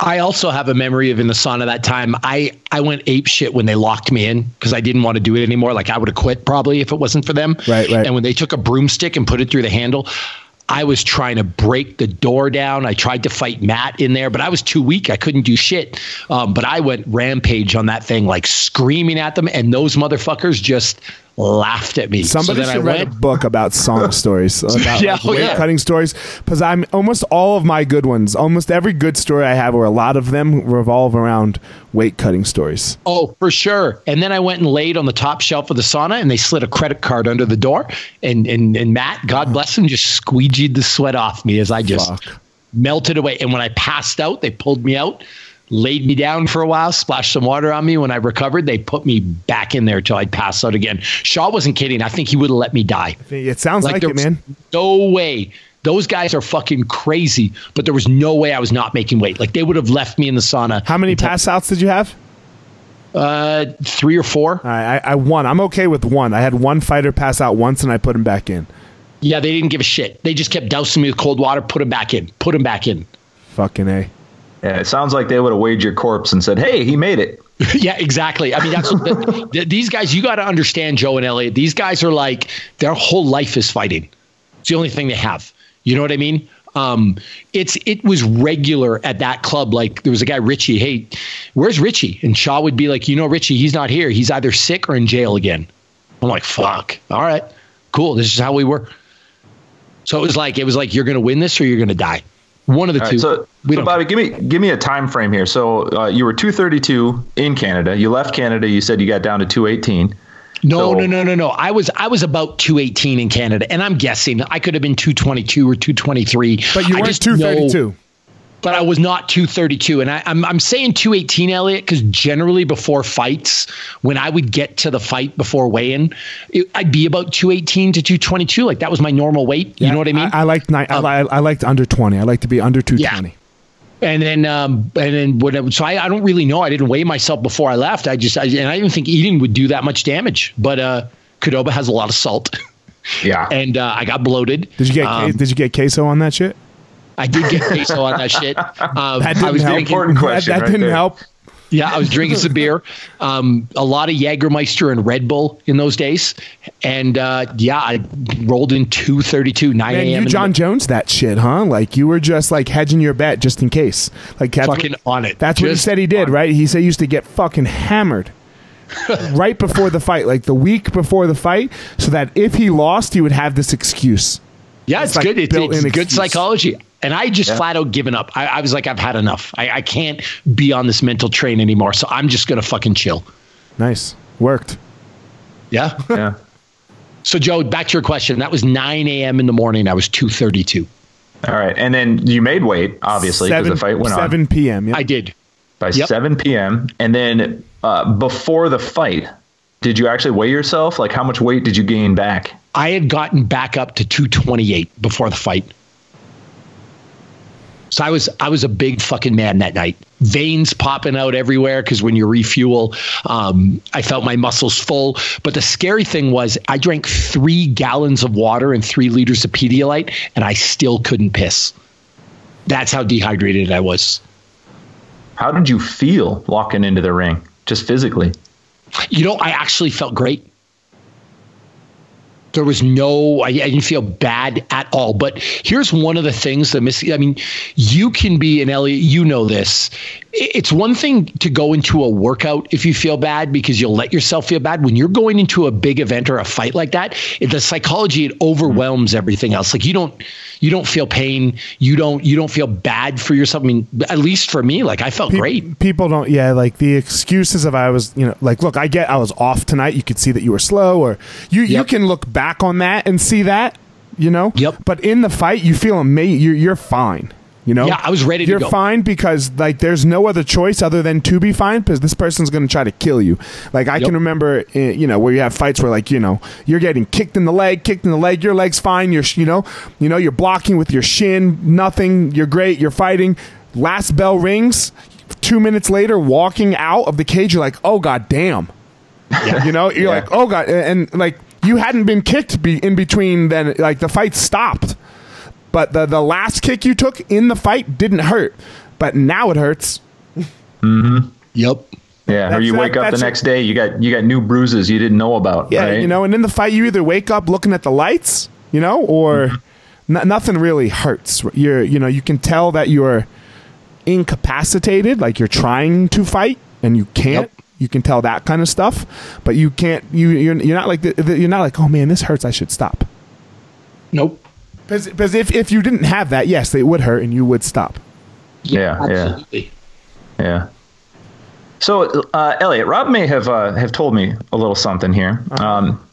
I also have a memory of in the sauna that time. I I went ape shit when they locked me in because I didn't want to do it anymore. Like I would have quit probably if it wasn't for them. Right, right. And when they took a broomstick and put it through the handle, I was trying to break the door down. I tried to fight Matt in there, but I was too weak. I couldn't do shit. Um, but I went rampage on that thing, like screaming at them, and those motherfuckers just laughed at me. Somebody so should write went, a book about song stories, about yeah, like oh, weight yeah. cutting stories, because I'm almost all of my good ones, almost every good story I have, or a lot of them, revolve around weight cutting stories. Oh, for sure. And then I went and laid on the top shelf of the sauna, and they slid a credit card under the door, and and and Matt, God bless him, just squeegeed the sweat off me as I just Fuck. melted away. And when I passed out, they pulled me out laid me down for a while, splashed some water on me. When I recovered, they put me back in there till I'd pass out again. Shawn wasn't kidding. I think he would have let me die. It sounds like, like it, man. No way. Those guys are fucking crazy, but there was no way I was not making weight. Like they would have left me in the sauna. How many pass outs did you have? Uh, three or four. Right, I, I won. I'm okay with one. I had one fighter pass out once, and I put him back in. Yeah, they didn't give a shit. They just kept dousing me with cold water, put him back in, put him back in. Fucking a. Yeah, it sounds like they would have weighed your corpse and said, "Hey, he made it." yeah, exactly. I mean, that's the, the, these guys. You got to understand, Joe and Eliot. These guys are like their whole life is fighting. It's the only thing they have. You know what I mean? Um, it's it was regular at that club. Like there was a guy Richie. Hey, where's Richie? And Shawn would be like, you know, Richie, he's not here. He's either sick or in jail again. I'm like, fuck. All right, cool. This is how we were. So it was like it was like you're gonna win this or you're gonna die. One of the All two. Right, so, so Bobby, give me give me a time frame here. So uh, you were 232 in Canada. You left Canada. You said you got down to 218. No, so, no, no, no, no. I was I was about 218 in Canada, and I'm guessing I could have been 222 or 223. But you weren't 232 but I was not 232. And I, am I'm, I'm saying 218, Eliot, because generally before fights, when I would get to the fight before weigh-in, I'd be about 218 to 222. Like that was my normal weight. Yeah, you know what I mean? I, I liked um, I, I liked under 20. I like to be under 220. Yeah. And then, um, and then whatever. So I, I don't really know. I didn't weigh myself before I left. I just, I, and I didn't think eating would do that much damage. But uh, Qdoba has a lot of salt. Yeah. And uh, I got bloated. Did you get um, did you get queso on that shit? I did get queso on that shit. Um, that didn't help. Important question. That, that right didn't there. help. Yeah, I was drinking some beer, um, a lot of Jägermeister and Red Bull in those days, and uh, yeah, I rolled in two thirty two nine a.m. You Jon Jones that shit, huh? Like you were just like hedging your bet just in case. Like fucking on it. That's just what he said he did, right? He said he used to get fucking hammered. right before the fight, like the week before the fight, so that if he lost, he would have this excuse. Yeah, it's, it's like good. It's, it's good psychology. And I just yeah. flat out given up. I, I, was like, I've had enough. I, I can't be on this mental train anymore. So I'm just gonna fucking chill. Nice. Worked. Yeah. Yeah. So Joe, back to your question. That was 9 a.m. in the morning. I was 2:32. All right, and then you made weight, obviously, because the fight went 7 on. 7 p.m. Yep. I did. By yep. 7 p.m. And then uh, before the fight, did you actually weigh yourself? Like, how much weight did you gain back? I had gotten back up to 228 before the fight. So I was I was a big fucking man that night. Veins popping out everywhere because when you refuel, um, I felt my muscles full. But the scary thing was I drank three gallons of water and three liters of Pedialyte, and I still couldn't piss. That's how dehydrated I was. How did you feel walking into the ring, just physically? You know, I actually felt great. There was no, I, I, didn't feel bad at all. But here's one of the things that miss. I mean, you can be an Eliot. You know this. It's one thing to go into a workout if you feel bad because you'll let yourself feel bad. When you're going into a big event or a fight like that, the psychology it overwhelms everything else. Like you don't, you don't feel pain. You don't, you don't feel bad for yourself. I mean, at least for me, like I felt Pe- great. People don't. Yeah, like the excuses of I was, you know, like look, I get I was off tonight. You could see that you were slow, or you yep. you can look back back on that and see that, you know? Yep. But in the fight, you feel amazing. You're, you're fine. You know? Yeah, I was ready You're fine because like there's no other choice other than to be fine because this person's going to try to kill you. Like I yep. can remember, eh, you know, where you have fights where like you know you're getting kicked in the leg, kicked in the leg. Your leg's fine. You're you know, you know you're blocking with your shin. Nothing. You're great. You're fighting. Last bell rings. Two minutes later, walking out of the cage, you're like, oh god damn. Yeah. You know, you're yeah. like, oh god, and, and like you hadn't been kicked be in between then like the fight stopped but the the last kick you took in the fight didn't hurt but now it hurts mm-hmm. yep yeah, that's, or you wake that, up the next day, you got you got new bruises you didn't know about. Yeah, right? you know, and in the fight, you either wake up looking at the lights, you know, or mm-hmm. n- nothing really hurts. You're, you know, you can tell that you're incapacitated, like you're trying to fight and you can't. Yep you can tell that kind of stuff, but you can't. You you're, you're not like the, the, you're not like oh man this hurts I should stop. Nope. Because if if you didn't have that, yes, it would hurt and you would stop. Yeah, yeah, absolutely. yeah. yeah. So, uh, Eliot, Rob may have uh, have told me a little something here. Uh-huh. Um,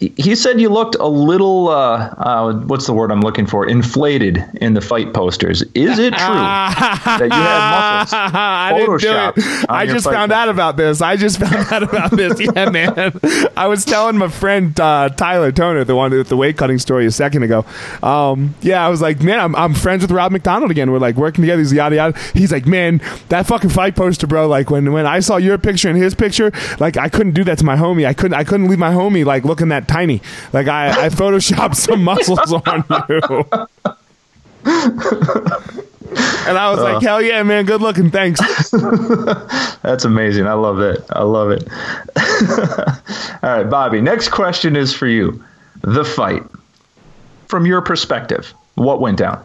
he said you looked a little uh, uh, what's the word I'm looking for? Inflated in the fight posters. Is it true that you had muscles I photoshopped? I just found out about this. I just found out about this. Yeah, man. I was telling my friend uh, Tyler Toner, the one with the weight cutting story a second ago. Um, yeah, I was like, man, I'm, I'm friends with Rob McDonald again. We're like working together. He's yada yada. He's like, man, that fucking fight poster, bro. Like when when I saw your picture and his picture, like I couldn't do that to my homie. I couldn't I couldn't leave my homie like looking that tiny. Like I, I photoshopped some muscles on you. and I was uh, like, hell yeah, man, good looking, thanks. That's amazing. I love it. I love it. All right, Bobby, next question is for you. The fight. From your perspective, what went down?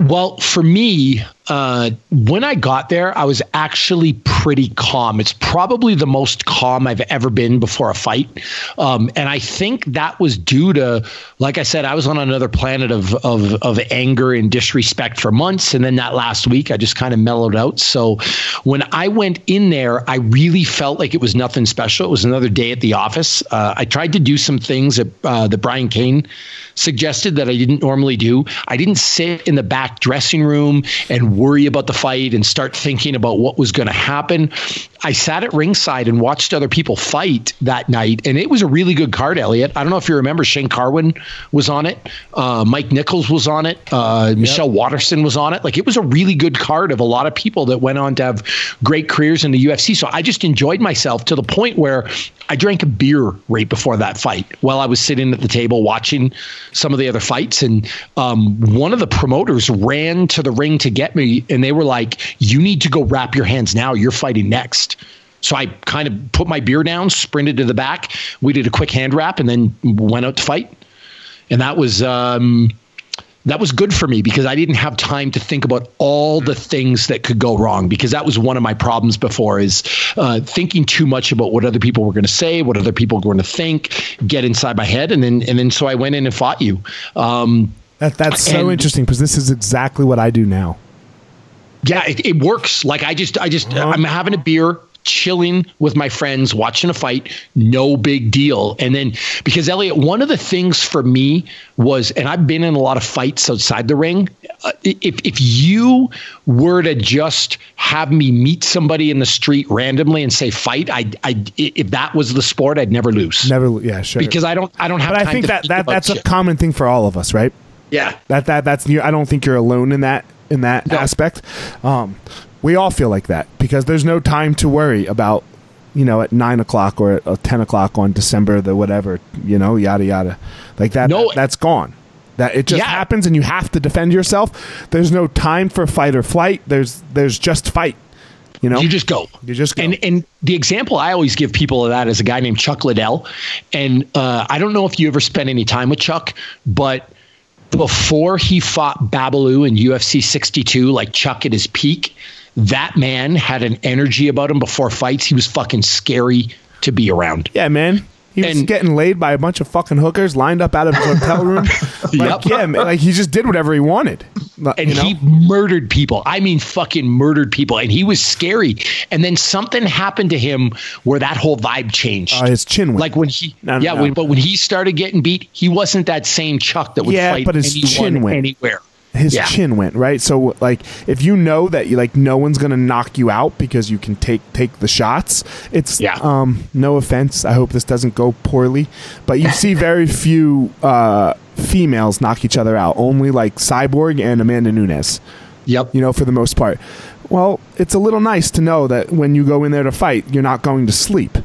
Well, for me, uh, when I got there, I was actually pretty calm. It's probably the most calm I've ever been before a fight. Um, and I think that was due to, like I said, I was on another planet of, of, of anger and disrespect for months. And then that last week, I just kind of mellowed out. So when I went in there, I really felt like it was nothing special. It was another day at the office. Uh, I tried to do some things that, uh, that Brian Cain suggested that I didn't normally do. I didn't sit in the back dressing room and worry about the fight and start thinking about what was going to happen been I sat at ringside and watched other people fight that night, and it was a really good card, Eliot. I don't know if you remember, Shane Carwin was on it, uh, Mike Nichols was on it, uh, yep. Michelle Waterson was on it. Like it was a really good card of a lot of people that went on to have great careers in the UFC. So I just enjoyed myself to the point where I drank a beer right before that fight while I was sitting at the table watching some of the other fights. And um, one of the promoters ran to the ring to get me, and they were like, "You need to go wrap your hands now. You're fighting next." So I kind of put my beer down, sprinted to the back. We did a quick hand wrap, and then went out to fight. And that was um, that was good for me because I didn't have time to think about all the things that could go wrong because that was one of my problems before is uh, thinking too much about what other people were going to say, what other people were going to think, get inside my head, and then and then so I went in and fought you. Um, that that's so interesting because this is exactly what I do now. Yeah, it, it works. Like I just I just uh-huh. I'm having a beer chilling with my friends, watching a fight, no big deal. And then because Eliot, one of the things for me was, and I've been in a lot of fights outside the ring. Uh, if if you were to just have me meet somebody in the street randomly and say fight, I I if that was the sport, I'd never lose. Never, yeah, sure. Because I don't I don't have. But I think that that that's shit. a common thing for all of us, right? Yeah. That that that's I don't think you're alone in that in that no. aspect. Um, we all feel like that because there's no time to worry about, you know, at nine o'clock or at ten o'clock on December the whatever, you know, yada yada, like that. No, that that's gone. That it just yeah. happens and you have to defend yourself. There's no time for fight or flight. There's there's just fight. You know, you just go. You just go. And and the example I always give people of that is a guy named Chuck Liddell, and uh, I don't know if you ever spent any time with Chuck, but before he fought Babalu in UFC 62, like Chuck at his peak, that man had an energy about him before fights. He was fucking scary to be around. Yeah, man. He was and, getting laid by a bunch of fucking hookers lined up out of his hotel room. like, yep. yeah, like he just did whatever he wanted. And you know? he murdered people. I mean, fucking murdered people. And he was scary. And then something happened to him where that whole vibe changed. Uh, his chin went. Like when he, no, no, yeah, no. When, but when he started getting beat, he wasn't that same Chuck that would yeah, fight but his chin went. anywhere his yeah. chin went right? So like if you know that you like no one's gonna knock you out because you can take take the shots it's yeah. um no offense. I hope this doesn't go poorly. But you see very few uh females knock each other out. Only like cyborg and amanda nunes. Yep. You know for the most part. Well it's a little nice to know that when you go in there to fight you're not going to sleep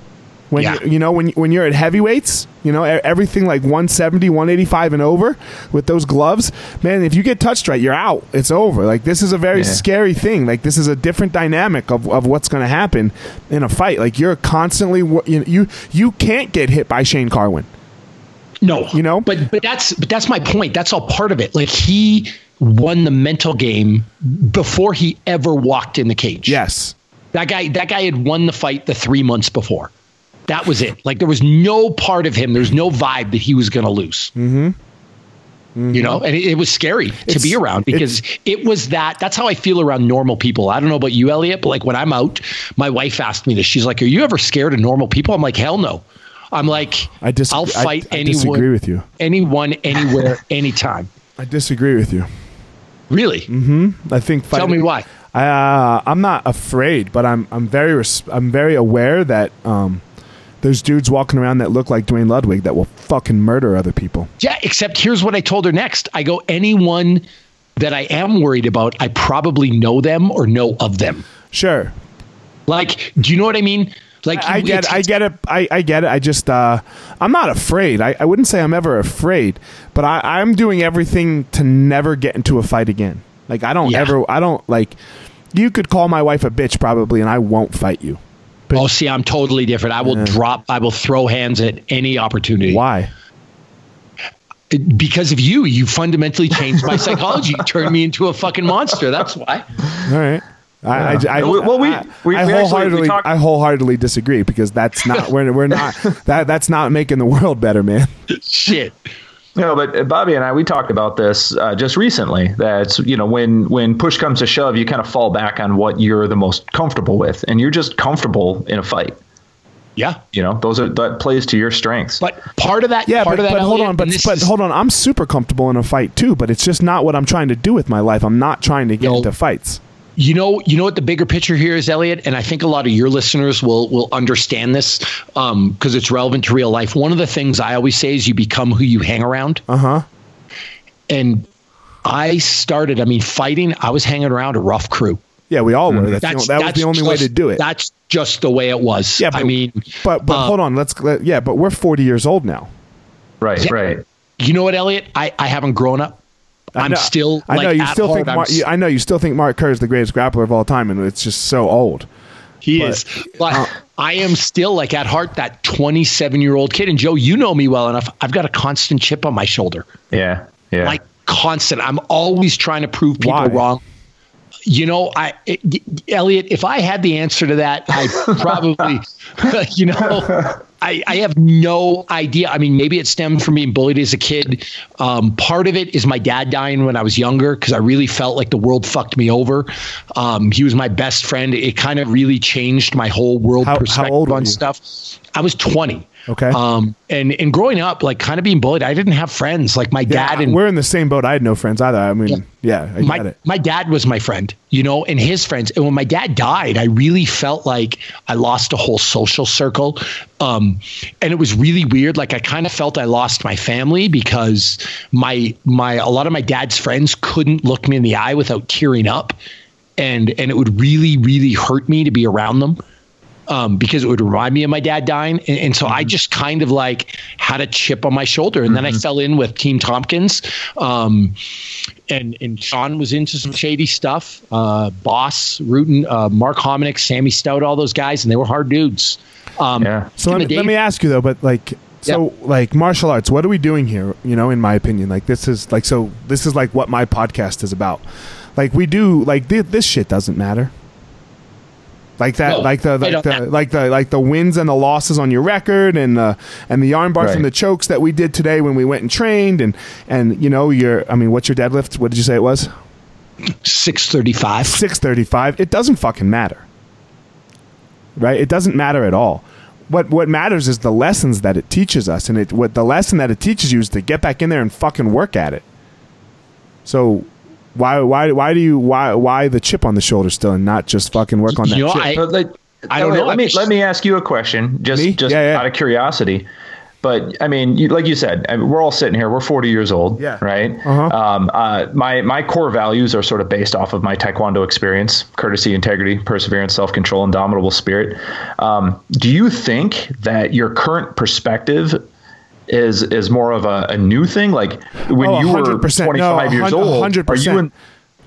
when yeah. you, you know when when you're at heavyweights, you know everything like 170, 185 and over with those gloves, man, if you get touched right, you're out. It's over. Like this is a very yeah. scary thing. Like this is a different dynamic of, of what's going to happen in a fight. Like you're constantly you you you can't get hit by Shane Carwin. No, you know, but but that's but that's my point. That's all part of it. Like he won the mental game before he ever walked in the cage. Yes. That guy that guy had won the fight the 3 months before. That was it. Like there was no part of him, there's no vibe that he was going to lose. Mm-hmm. Mm-hmm. You know, and it, it was scary it's, to be around because it was that. That's how I feel around normal people. I don't know about you, Eliot, but like when I'm out, my wife asked me this. She's like, "Are you ever scared of normal people?" I'm like, "Hell no." I'm like, I dis- I'll fight I, I anyone. Disagree with you. Anyone, anywhere, anytime. I disagree with you. Really? Mm-hmm. I think. Fighting, Tell me why. I, uh, I'm not afraid, but I'm I'm very res- I'm very aware that um, there's dudes walking around that look like Duane Ludwig that will fucking murder other people. Yeah, except here's what I told her next. I go, anyone that I am worried about, I probably know them or know of them. Sure. Like, do you know what I mean? Like I, I get, I get it. I, I get it. I just, uh, I'm not afraid. I, I wouldn't say I'm ever afraid, but I, I'm doing everything to never get into a fight again. Like I don't yeah. ever, I don't like. You could call my wife a bitch probably, and I won't fight you. But, oh, see, I'm totally different. I will yeah. drop. I will throw hands at any opportunity. Why? Because of you, you fundamentally changed my psychology. You turned me into a fucking monster. That's why. All right. I, yeah. I, I, well, we, we, I, wholeheartedly, actually, I wholeheartedly disagree because that's not we're, we're not that that's not making the world better, man. Shit. No, but uh, Bobby and I we talked about this uh, just recently. That you know when when push comes to shove, you kind of fall back on what you're the most comfortable with, and you're just comfortable in a fight. Yeah, you know those are that plays to your strengths. But part of that, yeah, part but, of that, but hold on, but but is, hold on, I'm super comfortable in a fight too. But it's just not what I'm trying to do with my life. I'm not trying to get no, into fights. You know, you know what the bigger picture here is, Eliot, and I think a lot of your listeners will will understand this because um, it's relevant to real life. One of the things I always say is you become who you hang around. Uh huh. And I started. I mean, fighting. I was hanging around a rough crew. Yeah, we all were. Mm-hmm. That's, that's the, that was the only just, way to do it. That's just the way it was. Yeah, but, I mean, but but uh, hold on. Let's let, yeah, but we're 40 years old now. Right, yeah, right. You know what, Eliot? I I haven't grown up. I'm know, still. I know like, you still heart, think. Mar- I know you still think Mark Kerr is the greatest grappler of all time, and it's just so old. He but, is. But uh, I am still like at heart that 27 year old kid. And Joe, you know me well enough. I've got a constant chip on my shoulder. Yeah. Yeah. Like constant. I'm always trying to prove people Why? wrong. You know, I Eliot, if I had the answer to that, I probably, you know, I, I, have no idea. I mean, maybe it stemmed from being bullied as a kid. Um, part of it is my dad dying when I was younger because I really felt like the world fucked me over. Um, he was my best friend. It kind of really changed my whole world how, perspective how on stuff. I was 20. Okay. Um, and and growing up, like kind of being bullied, I didn't have friends. Like my yeah, dad and we're in the same boat. I had no friends either. I mean, yeah, yeah I my my dad was my friend, you know, and his friends. And when my dad died, I really felt like I lost a whole social circle. Um, and it was really weird. Like I kind of felt I lost my family because my my a lot of my dad's friends couldn't look me in the eye without tearing up, and and it would really really hurt me to be around them um, because it would remind me of my dad dying. And, and so mm-hmm. I just kind of like had a chip on my shoulder. And mm-hmm. then I mm-hmm. fell in with Team Tompkins. Um, and, and Shawn was into some shady stuff. Uh, Bas, Rutten, uh, Mark Hominick, Sammy Stout, all those guys, and they were hard dudes. Um, yeah. So let me, let me ask you though, but like, so yep. like martial arts, what are we doing here? You know, in my opinion, like this is like so. This is like what my podcast is about. Like we do, like th- this shit doesn't matter like that, no, like the like the like the like the wins and the losses on your record, and the and the arm bars right. and the chokes that we did today when we went and trained, and and you know your, I mean, what's your deadlift? What did you say it was? Six thirty five. Six thirty five. It doesn't fucking matter, right? It doesn't matter at all. What what matters is the lessons that it teaches us, and it what the lesson that it teaches you is to get back in there and fucking work at it. So why why why do you why why the chip on the shoulder still and not just fucking work on that you know, chip? I, like, I don't know. Let me let me ask you a question, just me? just yeah, yeah. out of curiosity. But I mean, you, like you said, I mean, we're all sitting here. We're 40 years old, yeah. right? Uh-huh. Um, uh, my my core values are sort of based off of my Taekwondo experience: courtesy, integrity, perseverance, self control, indomitable spirit. Um, do you think that your current perspective is is more of a, a new thing. Like when oh, you were 25 no, years old, 100%. are you in?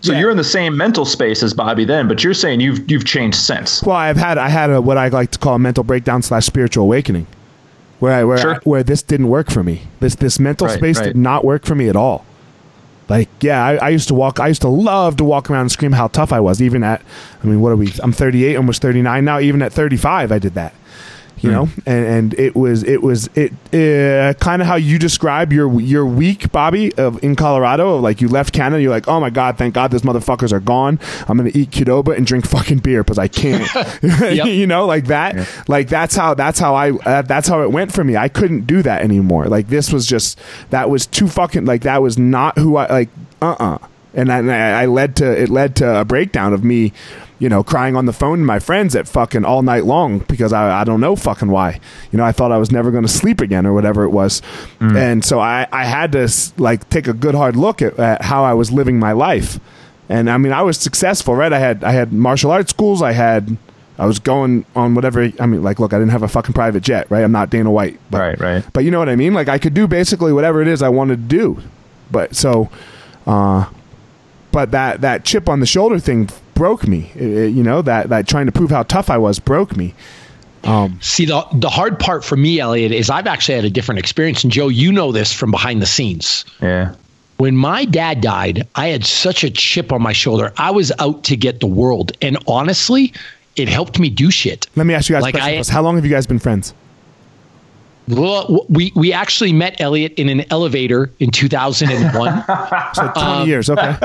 So yeah. you're in the same mental space as Bobby then, but you're saying you've you've changed since. Well, I've had I had a what I like to call a mental breakdown slash spiritual awakening, where I, where sure. I, where this didn't work for me. This this mental right, space right. did not work for me at all. Like, yeah, I, I, used to walk. I used to love to walk around and scream how tough I was. Even at, I mean, what are we? I'm 38, almost 39 now. Even at 35, I did that you know? And, and it was it was it uh, kind of how you describe your your week bobby of in colorado of like you left canada you're like oh my god thank god those motherfuckers are gone. I'm gonna eat Qdoba and drink fucking beer because i can't. You know like that yeah. like that's how that's how i uh, that's how it went for me. I couldn't do that anymore. Like this was just that was too fucking like that was not who i like uh-uh. And I, I led to it led to a breakdown of me you know, crying on the phone to my friends at fucking all night long because I, I don't know fucking why. You know, I thought I was never going to sleep again or whatever it was. Mm. And so I, I had to like take a good hard look at, at how I was living my life. And I mean, I was successful, right? I had, I had martial arts schools. I had, I was going on whatever. I mean, like, look, I didn't have a fucking private jet, right? I'm not Dana White. But, right, right. But you know what I mean? Like, I could do basically whatever it is I wanted to do. But so, uh, but that, that chip on the shoulder thing broke me. It, it, you know that that trying to prove how tough I was broke me. Um, See, the the hard part for me, Eliot, is I've actually had a different experience, and Joe, you know this from behind the scenes. Yeah. When my dad died, I had such a chip on my shoulder. I was out to get the world, and honestly, it helped me do shit. Let me ask you guys like I, How long have you guys been friends? Well, we we actually met Eliot in an elevator in 2001. so 20 um, years, okay.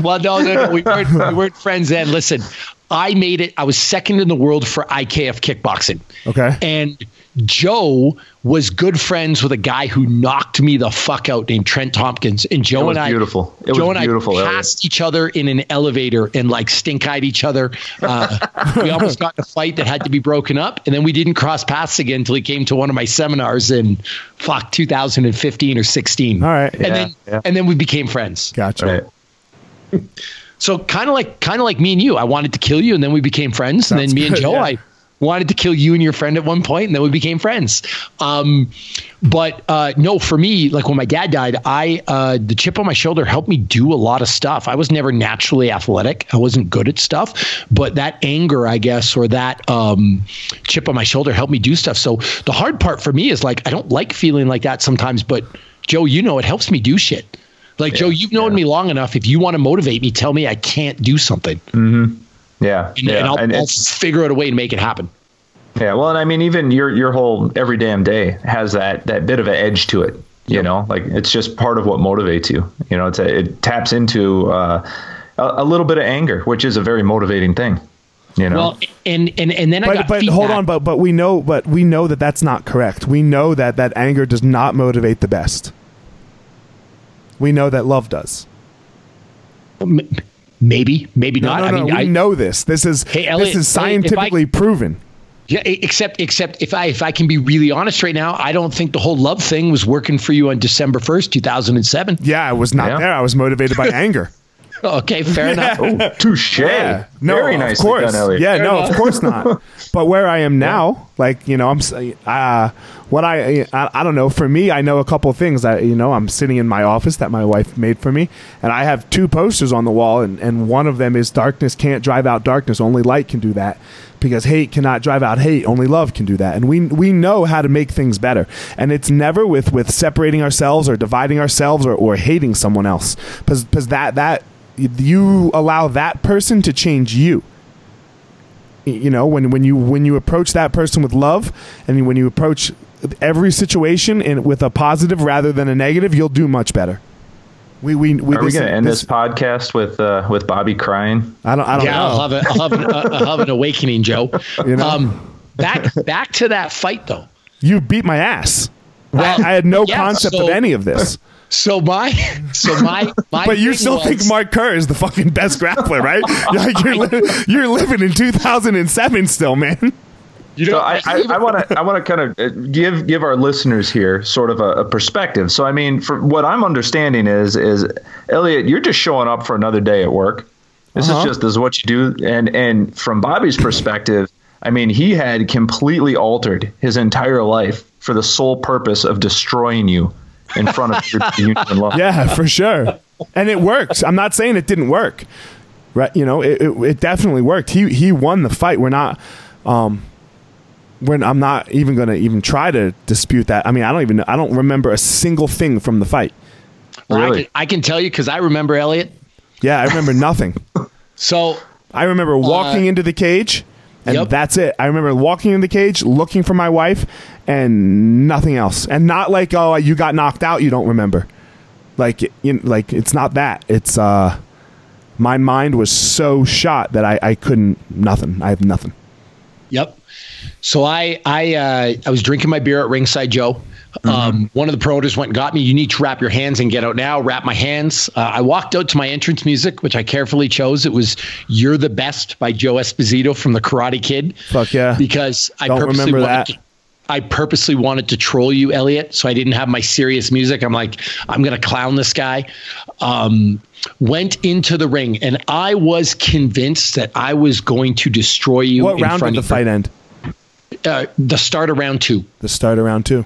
well, no, no, no, we weren't we weren't friends then. Listen, I made it. I was second in the world for IKF kickboxing. Okay. And Joe was good friends with a guy who knocked me the fuck out named Trent Tompkins. And Joe and I, beautiful. It Joe was and beautiful. I passed each other in an elevator and like stink eyed each other. Uh, we almost got in a fight that had to be broken up, and then we didn't cross paths again until he came to one of my seminars in fuck 2015 or 16. All right. and Yeah, then yeah. and then we became friends. Gotcha. Right. So kind of like kind of like me and you. I wanted to kill you, and then we became friends. and then me and Joe, yeah. I wanted to kill you and your friend at one point, and then we became friends. Um, but uh, no, for me, like when my dad died, I uh, the chip on my shoulder helped me do a lot of stuff. I was never naturally athletic. I wasn't good at stuff, but that anger, I guess, or that um, chip on my shoulder helped me do stuff. So the hard part for me is like I don't like feeling like that sometimes, but Joe, you know, it helps me do shit. Like Joe, you've known me long enough. If you want to motivate me, tell me I can't do something, Yeah. and, yeah. and I'll, And I'll figure out a way to make it happen. Yeah, well, and I mean, even your your whole every damn day has that that bit of an edge to it. You know, like it's just part of what motivates you. You know, it's a, it taps into uh, a, a little bit of anger, which is a very motivating thing. You know, Well, and and and then I But got but feedback. hold on, but but we know but we know that that's not correct. We know that that anger does not motivate the best. We know that love does. Maybe, maybe No, not. no, I mean, we I know this. This is Hey, Eliot, this is if I- scientifically proven. Yeah, except except if I if I can be really honest right now, I don't think the whole love thing was working for you on December first, two thousand and seven. Yeah, I was not Yeah. there. I was motivated by anger. Okay, fair enough. oh, touche. Yeah. No, very of nicely course. done, Eliot. Yeah, Fair no, enough. of course not. But where I am now, like you know, I'm s- uh, what I, I I don't know. For me, I know a couple of things. I you know, I'm sitting in my office that my wife made for me, and I have two posters on the wall, and and one of them is darkness can't drive out darkness. Only light can do that. Because hate cannot drive out hate, only love can do that, and we we know how to make things better. And it's never with with separating ourselves or dividing ourselves or, or hating someone else, because that that you allow that person to change you you know when when you when you approach that person with love and when you approach every situation in with a positive rather than a negative you'll do much better we we, we Are we going to end this, podcast with uh, with Bobby crying? i don't i don't Yeah, know I'll have, a, I'll, have an, uh, I'll have an awakening, Joe. You know? Um, back back to that fight though. you beat my ass Well, i had no yeah, concept of any of this So my so my my. but you still was- think Mark Kerr is the fucking best grappler, right? like you're, li- you're living in 2007 still, man. You know, I, I, I want to I want to kind of give give our listeners here sort of a, a perspective. So I mean, for what I'm understanding is is Eliot, you're just showing up for another day at work. This Uh-huh. is just this is what you do. And and from Bobby's perspective, I mean, he had completely altered his entire life for the sole purpose of destroying you in front of everybody you knew. Yeah, for sure. And it works. I'm not saying it didn't work. Right? You know, it, it, it definitely worked. He he won the fight. We're not um when I'm not even going to even try to dispute that. I mean, I don't even I don't remember a single thing from the fight. Well, I, Really? can, I can tell you because I remember Eliot. Yeah, I remember nothing. So I remember walking into the cage and Yep. that's it. I remember walking in the cage, looking for my wife and nothing else. And not like oh, you got knocked out, you don't remember. Like you know, like it's not that. It's uh my mind was so shot that I, I couldn't nothing. I have nothing. Yep. So I I uh, I was drinking my beer at ringside, Joe. Um, one of the promoters went and got me. You need to wrap your hands and get out now. Wrap my hands. Uh, I walked out to my entrance music, which I carefully chose. It was "You're the Best" by Joe Esposito from The Karate Kid. Fuck yeah. Because I Don't purposely remember wanted that. To, I purposely wanted to troll you, Eliot. So I didn't have my serious music. I'm like, I'm gonna clown this guy. Um, went into the ring, and I was convinced that I was going to destroy you. What in round front did the fight end? uh, the start of round two. The start of round two.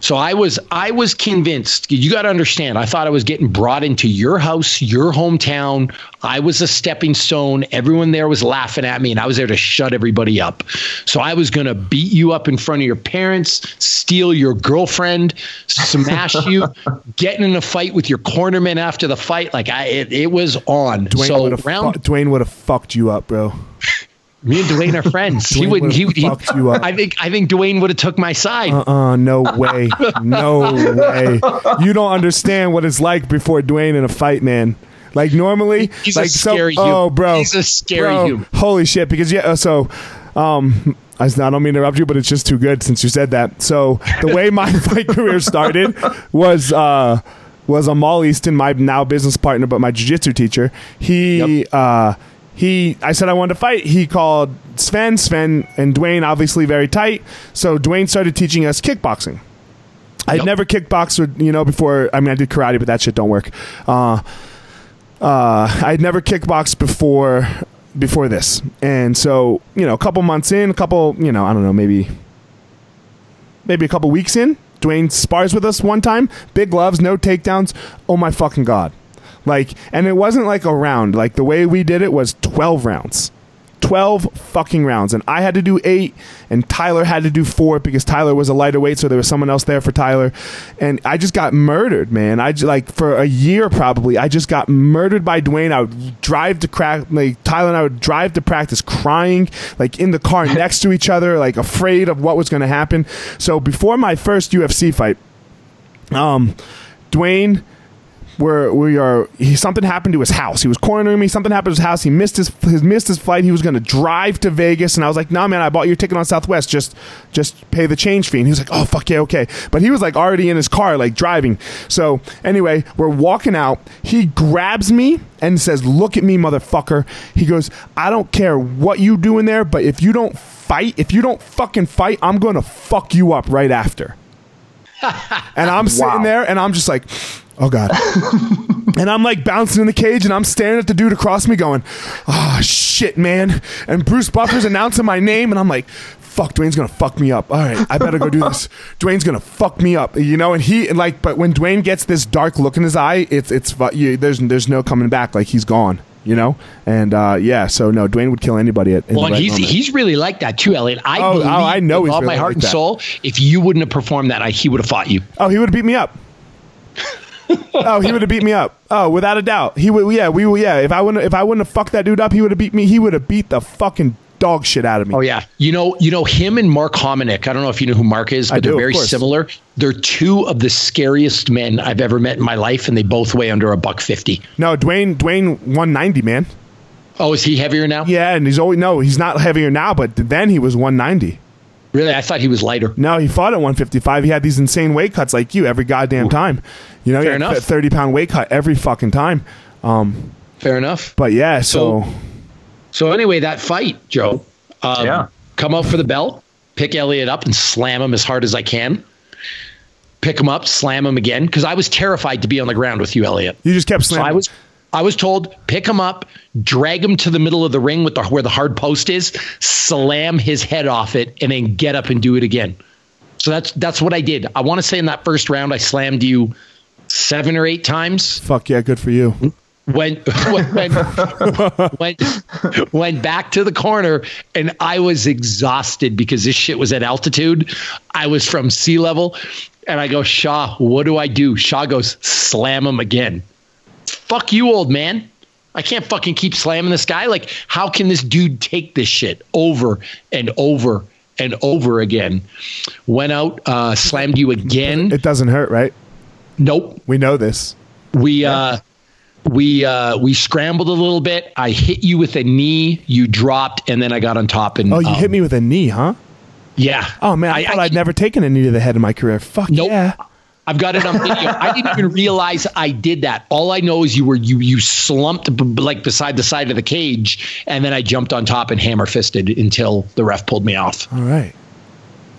So I was I was convinced. You got to understand. I thought I was getting brought into your house, your hometown. I was a stepping stone. Everyone there was laughing at me, and I was there to shut everybody up. So I was going to beat you up in front of your parents, steal your girlfriend, smash you, getting in a fight with your cornerman after the fight. Like I, it, it was on. Duane so would have round fu- Duane would have fucked you up, bro. Me and Duane are friends. he Duane wouldn't. He, would've he, fucked you up. I think I think Duane would have took my side. Uh, uh no way, no way. You don't understand what it's like before Duane in a fight, man. Like normally, he's like a scary so, human. Oh, bro, he's a scary bro, human. Holy shit! Because yeah, so um, I don't mean to interrupt you, but it's just too good since you said that. So the way my fight career started was uh was a Amal Easton, my now business partner, but my jiu-jitsu teacher. He Yep. uh he I said I wanted to fight. He called Sven, Sven and Duane obviously very tight. So Duane started teaching us kickboxing. I'd Yep. never kickboxed with you know before. I mean, I did karate, but that shit don't work. Uh, uh, I'd never kickboxed before before this, and so you know, a couple months in, a couple, you know, I don't know, maybe maybe a couple weeks in, Duane spars with us one time. Big gloves, no takedowns. Oh my fucking god! Like, and it wasn't like a round. Like the way we did it was twelve rounds. 12 fucking rounds. And I had to do 8 and Tyler had to do 4 because Tyler was a lighter weight so there was someone else there for Tyler. And I just got murdered man. I like for a year probably I just got murdered by Duane. I would drive to crack like Tyler and I would drive to practice crying like in the car next to each other like afraid of what was going to happen. So before my first UFC fight um Duane where we are he something happened to his house. He was cornering me, something happened to his house. He missed his his missed his flight. He was gonna drive to Vegas and I was like, nah man, I bought your ticket on Southwest. Just just pay the change fee. And he was like, Oh fuck yeah, okay. But he was like already in his car, like driving. So anyway, we're walking out. He grabs me and says, Look at me, motherfucker. He goes, I don't care what you do in there, but if you don't fight, if you don't fucking fight, I'm gonna fuck you up right after. And I'm sitting Wow. there and I'm just like, oh God. and I'm like bouncing in the cage and I'm staring at the dude across me going, oh shit, man. And Bruce Buffer's announcing my name and I'm like, fuck, Duane's gonna fuck me up. All right, I better go do this. Duane's gonna fuck me up, you know. And he and like, but when Duane gets this dark look in his eye, it's it's fu- you, there's there's no coming back. Like he's gone, you know. And uh, yeah, so no, Duane would kill anybody at. in Well, the right he's moment. he's really like that too, Eliot. I Oh, oh, I know with he's all really my heart like and that. soul. If you wouldn't have performed that, I, he would have fought you. Oh, he would have beat me up. Oh, he would have beat me up. Oh, without a doubt, he would. Yeah, we. would- Yeah, if I wouldn't, if I wouldn't have fucked that dude up, he would have beat me. He would have beat the fucking dog shit out of me. Oh yeah, you know, you know him and Mark Hominick. I don't know if you know who Mark is, but do, they're very similar. They're two of the scariest men I've ever met in my life, and they both weigh under a buck fifty. No, Duane. Duane, one ninety, man. Oh, is he heavier now? Yeah, and he's always no, he's not heavier now, but then he was one ninety. Really, I thought he was lighter. No, he fought at one fifty five. He had these insane weight cuts like you every goddamn time. You know, he Fair had enough. a thirty pound weight cut every fucking time. Um, Fair enough. but yeah, so, So- So anyway, that fight, Joe. Um, Yeah. Come out for the belt, pick Eliot up, and slam him as hard as I can. Pick him up, slam him again, because I was terrified to be on the ground with you, Eliot. you just kept So slamming. I was, I was told pick him up, drag him to the middle of the ring with the where the hard post is, slam his head off it, and then get up and do it again. So that's that's what I did. I want to say in that first round, I slammed you seven or eight times. Fuck yeah, good for you. Went went went, went back to the corner, and I was exhausted because this shit was at altitude. I was from sea level, and I go, Shawn, what do I do? Shawn goes, slam him again. Fuck you, old man. I can't fucking keep slamming this guy. Like, how can this dude take this shit over and over and over again? Went out, uh, slammed you again. It doesn't hurt, right? Nope. We know this. We uh we uh we scrambled a little bit. I hit you with a knee, you dropped, and then I got on top and Oh, you um, hit me with a knee, huh? Yeah. Oh man, I, thought I, would never taken a knee to the head in my career. Fuck Nope. yeah. I've got it on video. I didn't even realize I did that. All I know is you were you you slumped b- b- like beside the side of the cage, and then I jumped on top and hammer fisted until the ref pulled me off. All right.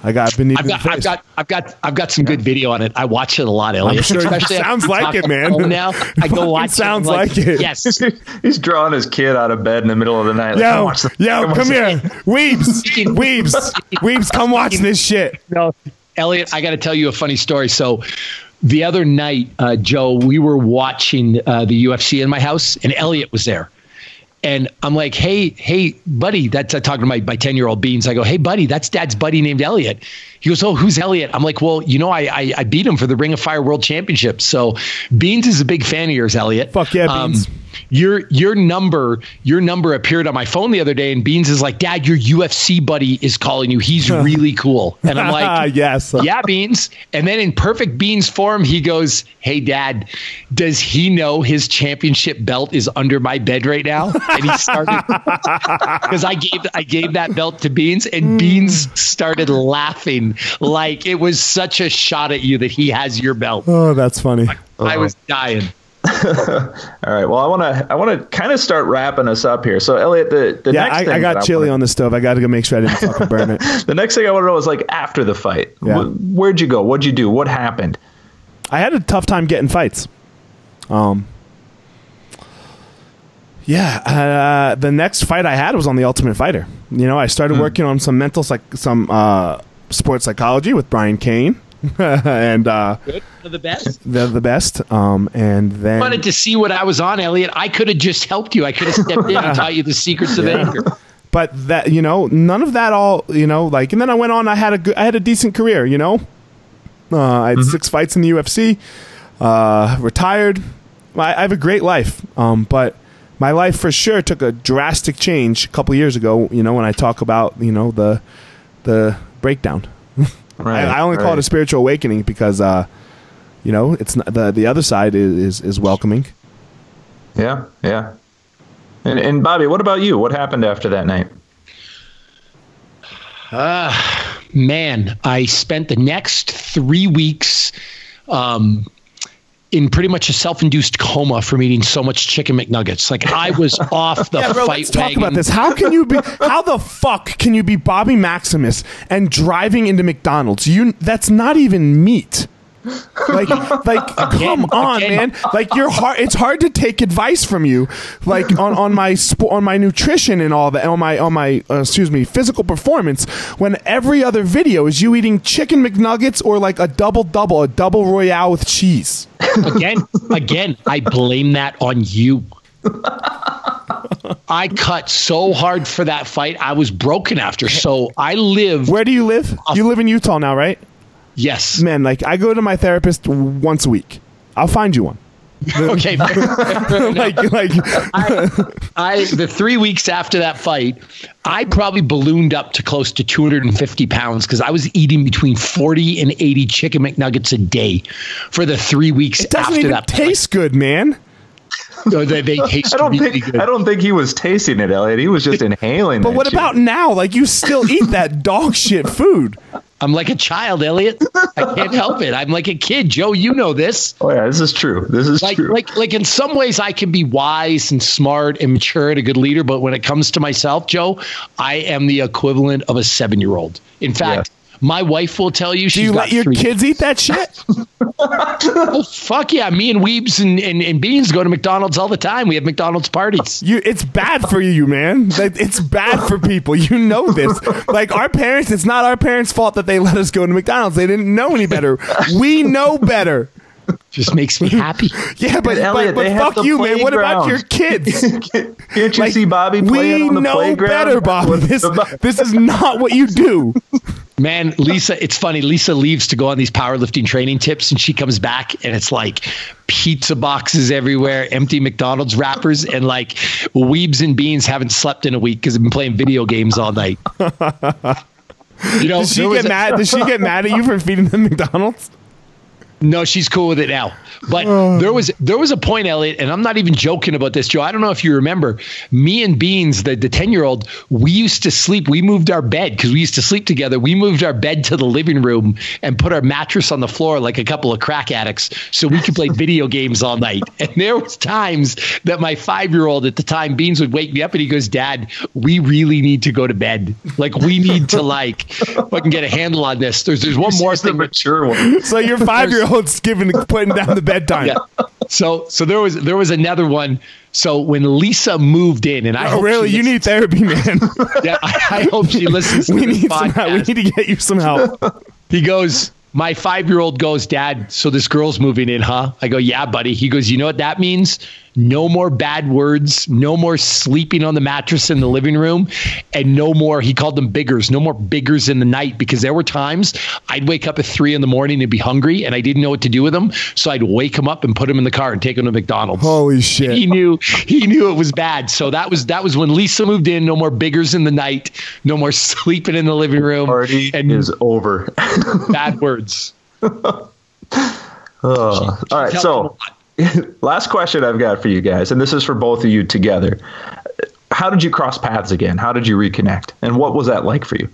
I got beneath I've the got, face. I've got, I've got, I've got some good video on it. I watch it a lot, Eliot. sure it Especially sounds like it, man. Now I go watch. sounds it. I'm like it. Yes. He's drawing his kid out of bed in the middle of the night. Like, Yo, watch the- yo, watch come the- here. Weebs. Weebs. Weebs, come watch this shit. No, Eliot, I got to tell you a funny story. So, the other night, uh, Joe, we were watching uh, the UFC in my house, and Eliot was there. And I'm like, hey, hey, buddy, that's I talking to my my 10 year old Beans. I go, hey, buddy, that's dad's buddy named Eliot. He goes, oh, who's Eliot? I'm like, well, you know, I I, I beat him for the Ring of Fire World Championship. So Beans is a big fan of yours, Eliot. Fuck yeah, Um, Beans. Your your number your number appeared on my phone the other day, and Beans is like, Dad, your UFC buddy is calling you. He's really cool. And I'm like, Yes. Yeah, Beans. And then in perfect Beans form, he goes, Hey, Dad, does he know his championship belt is under my bed right now? And he started because I gave I gave that belt to Beans, and hmm. Beans started laughing like it was such a shot at you that he has your belt. Oh, that's funny. I was dying. All right. Well, I want to I want to kind of start wrapping us up here. So, Eliot, the, the yeah, next I, thing I got chili wanna, on the stove. I got to go make sure I didn't fucking burn it. the next thing I want to know is like after the fight. Yeah. Wh- where'd you go? What'd you do? What happened? I had a tough time getting fights. Um. Yeah, uh, the next fight I had was on the Ultimate Fighter. You know, I started working on some mental, psych, some uh, sports psychology with Brian Cain, and uh, Good the best. they're the best. Um, and then wanted to see what I was on, Eliot. I could have just helped you. I could have stepped in and taught you the secrets of anger. but that you know none of that all you know like and then i went on i had a good i had a decent career you know uh, i had six fights in the ufc uh, retired I, I have a great life um, but my life for sure took a drastic change a couple years ago you know when i talk about you know the the breakdown Right. I, I only call it a spiritual awakening because uh, you know it's not, the the other side is is, is welcoming Yeah. Yeah. And, and Bobby, what about you? What happened after that night? Ah, uh, man, I spent the next three weeks um, in pretty much a self-induced coma from eating so much chicken McNuggets. Like I was off the Yeah, bro, fight let's talk about this. How can you be? How the fuck can you be Bobby Maximus and driving into McDonald's? You that's not even meat. Like, like, come on, man! Like, you're hard. It's hard to take advice from you, like on, on my on my nutrition and all that, on my on my uh, excuse me, physical performance. When every other video is you eating chicken McNuggets or like a double double, a double royale with cheese. again, again, I blame that on you. I cut so hard for that fight. I was broken after. So I live. Where do you live? You live in Utah now, right? Yes. Man, like I go to my therapist once a week. I'll find you one. Okay. fair- fair enough. like like I, I the three weeks after that fight, I probably ballooned up to close to 250 pounds because I was eating between 40 and 80 chicken McNuggets a day for the three weeks it doesn't after even that. taste good, man. Oh, they, they taste I don't really think good. I don't think he was tasting it, Eliot. He was just inhaling. But that what shit. about now? Like you still eat that dog shit food. I'm like a child, Eliot. I can't help it. I'm like a kid, Joe. You know this. Oh yeah, this is true. This is Like, true. like, like. In some ways, I can be wise and smart and mature and a good leader. But when it comes to myself, Joe, I am the equivalent of a seven-year-old. In fact, my wife will tell you Do she's you got let your three kids eat that shit? Oh, fuck yeah. Me and Weebs and, and, and Beans go to McDonald's all the time. We have McDonald's parties. You, it's bad for you, man. Like, it's bad for people. You know this. Like our parents, it's not our parents' fault that they let us go to McDonald's. They didn't know any better. We know better. Just makes me happy. Yeah, but, Eliot, but, but have fuck the you, man. What about your kids? Can't you Like, see Bobby playing on the playground? We know better, Bobby. This, this is not what you do. Man, Lisa, it's funny. Lisa leaves to go on these powerlifting training tips, and she comes back, and it's like pizza boxes everywhere, empty McDonald's wrappers, and like Weebs and Beans haven't slept in a week because they've been playing video games all night. You know, Does she there was get a- mad? Does she get mad at you for feeding them McDonald's? No, she's cool with it now. But oh. there was there was a point, Eliot, and I'm not even joking about this, Joe. I don't know if you remember. Me and Beans, the the ten year old, we used to sleep. We moved our bed because we used to sleep together. We moved our bed to the living room and put our mattress on the floor like a couple of crack addicts, so we could play video games all night. And there was times that my five year old at the time, Beans, would wake me up and he goes, "Dad, we really need to go to bed. Like we need to like fucking get a handle on this." There's there's one more He's the thing. mature one. So your five year old's giving putting down the bedtime. yeah. So so there was there was another one. So when Lisa moved in, and I Oh, hope really? You need therapy, man. yeah, I, I hope she listens to we need some help. We need to get you some help. He goes, my five year old goes, Dad. So this girl's moving in, huh? I go, yeah, buddy. He goes, you know what that means? No more bad words, no more sleeping on the mattress in the living room, and no more, he called them biggers, no more biggers in the night because there were times I'd wake up at three in the morning and be hungry and I didn't know what to do with them. So I'd wake him up and put him in the car and take him to McDonald's. Holy shit. He knew he knew it was bad. So that was that was when Lisa moved in, no more biggers in the night, no more sleeping in the living room. Party and is over. bad words. oh. All right. So last question I've got for you guys, and this is for both of you together. How did you cross paths again? How did you reconnect? And what was that like for you?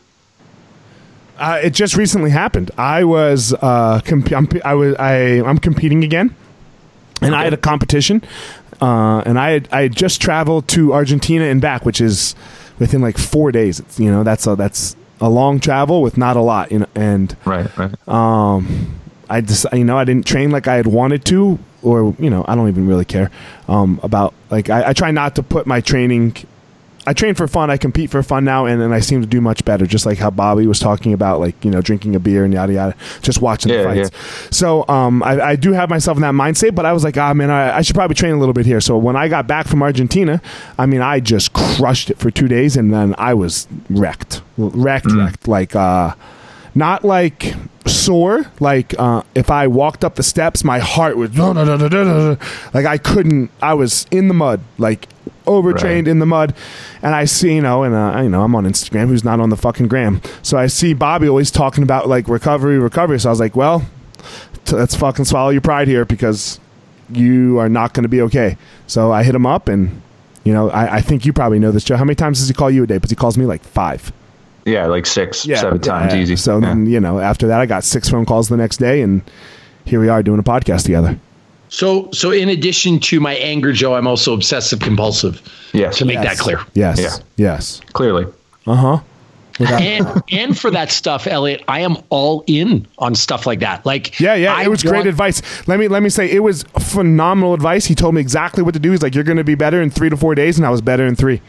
Uh, it just recently happened. I was, uh, comp- I'm, I was, I, I'm competing again, and okay. I had a competition, uh, and I had, I had just traveled to Argentina and back, which is within like four days. It's, you know, that's a, that's a long travel with not a lot, you know, and right, right. Um, I just, you know, I didn't train like I had wanted to or you know, I don't even really care um, about like I, I, try not to put my training. I train for fun. I compete for fun now, and, and I seem to do much better. Just like how Bobby was talking about, like you know, drinking a beer and yada yada. Just watching yeah, the fights. Yeah. So um, I, I, do have myself in that mindset, but I was like, ah, man, I, I, should probably train a little bit here. So when I got back from Argentina, I mean, I just crushed it for two days, and then I was wrecked, wrecked, mm. wrecked. Like, uh, not like sore. Like uh, if I walked up the steps, my heart was like I couldn't. I was in the mud, like overtrained right. in the mud. And I see, you know, and uh, you know, I'm on Instagram. Who's not on the fucking gram? So I see Bobby always talking about like recovery, recovery. So I was like, well, let's fucking swallow your pride here because you are not going to be okay. So I hit him up and. You know, I, I think you probably know this, Joe. How many times does he call you a day? Because he calls me like five. Yeah, like six, yeah, seven times easy. So yeah. then, you know, after that, I got six phone calls the next day, and here we are doing a podcast together. So, so in addition to my anger, Joe, I'm also obsessive compulsive. Yes. To make yes. that clear. Yes. Yeah. Yes. Clearly. Uh huh. and and for that stuff, Eliot, I am all in on stuff like that. Like, yeah, yeah, I it was want- great advice. Let me let me say, it was phenomenal advice. He told me exactly what to do. He's like, "You're going to be better in three to four days," and I was better in three.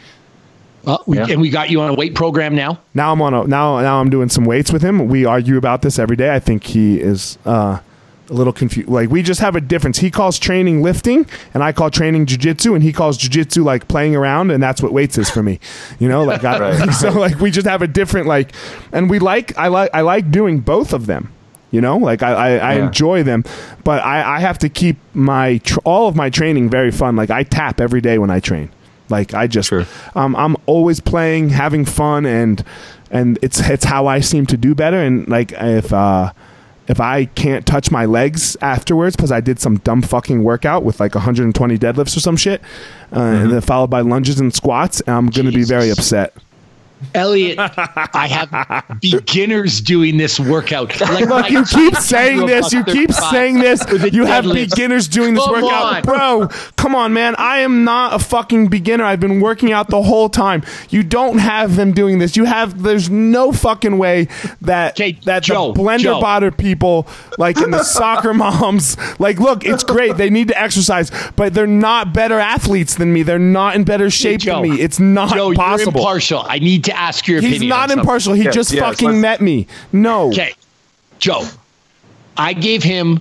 Uh, we, yeah. And we got you on a weight program now. Now I'm on a now now I'm doing some weights with him. We argue about this every day. I think he is uh, a little confused. Like we just have a difference. He calls training lifting, and I call training jujitsu, and he calls jujitsu like playing around, and that's what weights is for me. You know, like I, right. so like we just have a different like, and we like I like I like doing both of them. You know, like I, I, I yeah. enjoy them, but I, I have to keep my tr- all of my training very fun. Like I tap every day when I train. Like I just, sure. um, I'm always playing, having fun, and and it's it's how I seem to do better. And like if uh, if I can't touch my legs afterwards because I did some dumb fucking workout with like 120 deadlifts or some shit, uh, mm-hmm. and then followed by lunges and squats, I'm going to be very upset. Eliot, I have beginners doing this workout. Like Look, you keep saying this. You keep saying this. You have beginners doing this come workout. On. Bro, come on, man. I am not a fucking beginner. I've been working out the whole time. You don't have them doing this. You have, there's no fucking way that, okay, that Joe, the blender Joe. botter people, like in the soccer moms, like, look, it's great. They need to exercise, but they're not better athletes than me. They're not in better shape hey, Joe, than me. It's not Joe, possible. You're impartial. I need to ask your He's opinion. He's not impartial. He yes, just yes, fucking met me. No. Okay, Joe. I gave him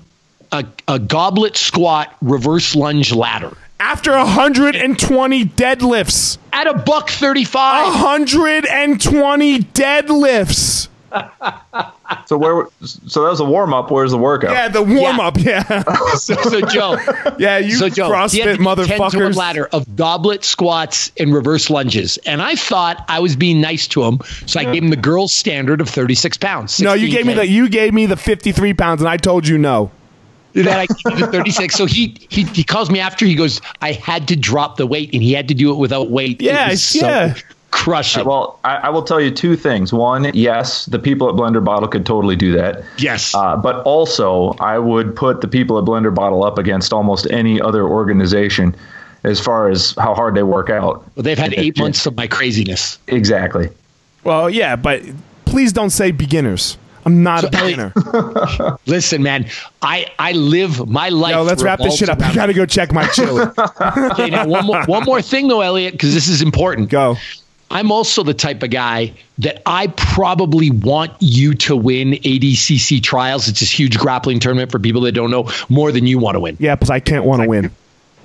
a, a goblet squat reverse lunge ladder after 120 deadlifts at a buck 35 120 deadlifts so where? So that was a warm up. Where's the workout? Yeah, the warm up. Yeah. yeah. so, so, Joe. Yeah, you so Joe, CrossFit motherfuckers. ladder of goblet squats and reverse lunges, and I thought I was being nice to him, so I gave him the girls' standard of thirty six pounds. No, you gave me the you gave me the fifty three pounds, and I told you no. that I gave the 36. So he, he he calls me after. He goes, I had to drop the weight, and he had to do it without weight. Yeah, so, yeah crush it. well, I, I, will tell you two things. One, yes, the people at Blender Bottle could totally do that. Yes. Uh, but also, I would put the people at Blender Bottle up against almost any other organization as far as how hard they work out. Well, they've had eight months of my craziness. Exactly. Well, yeah, but please don't say beginners. I'm not so, a beginner. listen, man, I I live my life. No, let's wrap this shit up. I gotta go check my chili. okay, now one more one more thing though, Eliot, because this is important. Go. I'm also the type of guy that I probably want you to win ADCC trials. It's this huge grappling tournament for people that don't know more than you want to win. Yeah, because I can't want to win.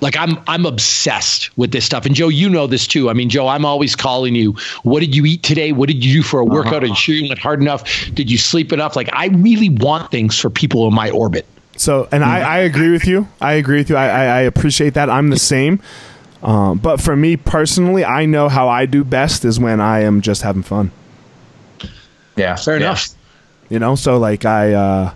Like I'm I'm obsessed with this stuff. And Joe, you know this too. I mean, Joe, I'm always calling you. What did you eat today? What did you do for a workout? Uh-huh. Are you sure you went hard enough? Did you sleep enough? Like I really want things for people in my orbit. So, and I, I agree with you. I agree with you. I, I, I appreciate that. I'm the same. Um, but for me personally, I know how I do best is when I am just having fun. Yeah, fair yeah. enough. You know, so like I, uh,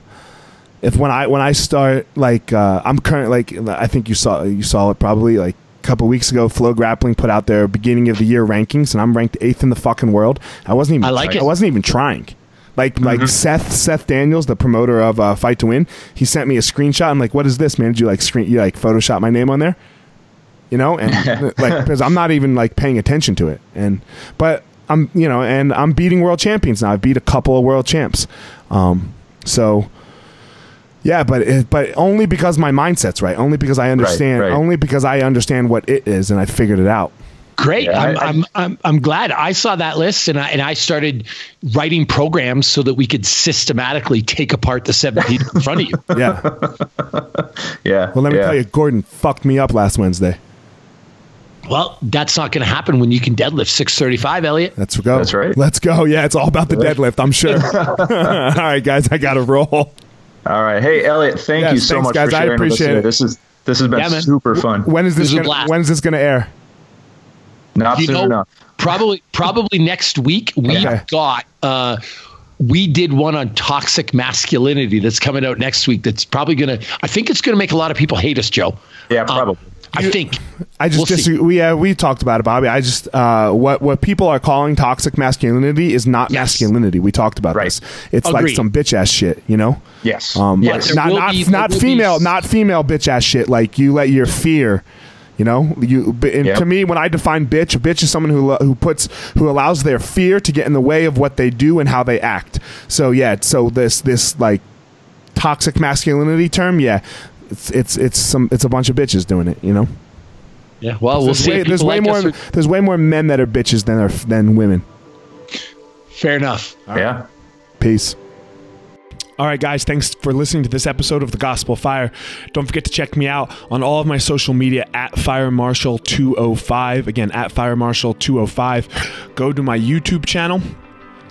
if when I when I start like uh, I'm current like I think you saw you saw it probably like a couple weeks ago. FloGrappling put out their beginning of the year rankings, and I'm ranked eighth in the fucking world. I wasn't even. I like trying, it. I wasn't even trying. Like mm-hmm. like Seth Seth Daniels, the promoter of uh, Fight to Win, he sent me a screenshot. I'm like, what is this, man? Did you like screen you like Photoshop my name on there? You know, and like because I'm not even like paying attention to it, and but I'm you know, and I'm beating world champions now. I've beat a couple of world champs, um, so. Yeah, but it, but only because my mindset's right. Only because I understand. Right, right. Only because I understand what it is, and I figured it out. Great. Yeah, I'm, I, am i I'm, I'm glad I saw that list and I, and I started writing programs so that we could systematically take apart the 17 in front of you. Yeah. yeah. Well, let me yeah. tell you, Gordon fucked me up last Wednesday. Well, that's not going to happen when you can deadlift 635, Eliot. Let's go. That's right. Let's go. Yeah, it's all about the deadlift, I'm sure. all right, guys, I got to roll. All right. Hey, Eliot, thank yes, you so thanks, much guys. for sharing I appreciate it. This is this has been yeah, super fun. When is this, this gonna, when is this going to air? Not you soon know, enough. Probably probably next week. We've okay. got uh we did one on toxic masculinity that's coming out next week that's probably going to i think it's going to make a lot of people hate us joe yeah um, probably um, I think. I just we'll disagree. We uh, we talked about it, Bobby. I just uh, what what people are calling toxic masculinity is not yes. masculinity. We talked about right. this. It's Agreed. like some bitch ass shit, you know. Yes. Um, yes. Not not be, not female be... not female bitch ass shit. Like you let your fear. You know, you yep. to me when I define bitch, a bitch is someone who who puts who allows their fear to get in the way of what they do and how they act. So yeah, so this this like toxic masculinity term, yeah, it's it's it's some it's a bunch of bitches doing it, you know. Yeah, well, we'll there's see. Way, there's way like more. Are... There's way more men that are bitches than are than women. Fair enough. Yeah. Peace. All right, guys, thanks for listening to this episode of The Gospel Fire. Don't forget to check me out on all of my social media at Fire Marshal 205. Again, at Fire Marshal 205. Go to my YouTube channel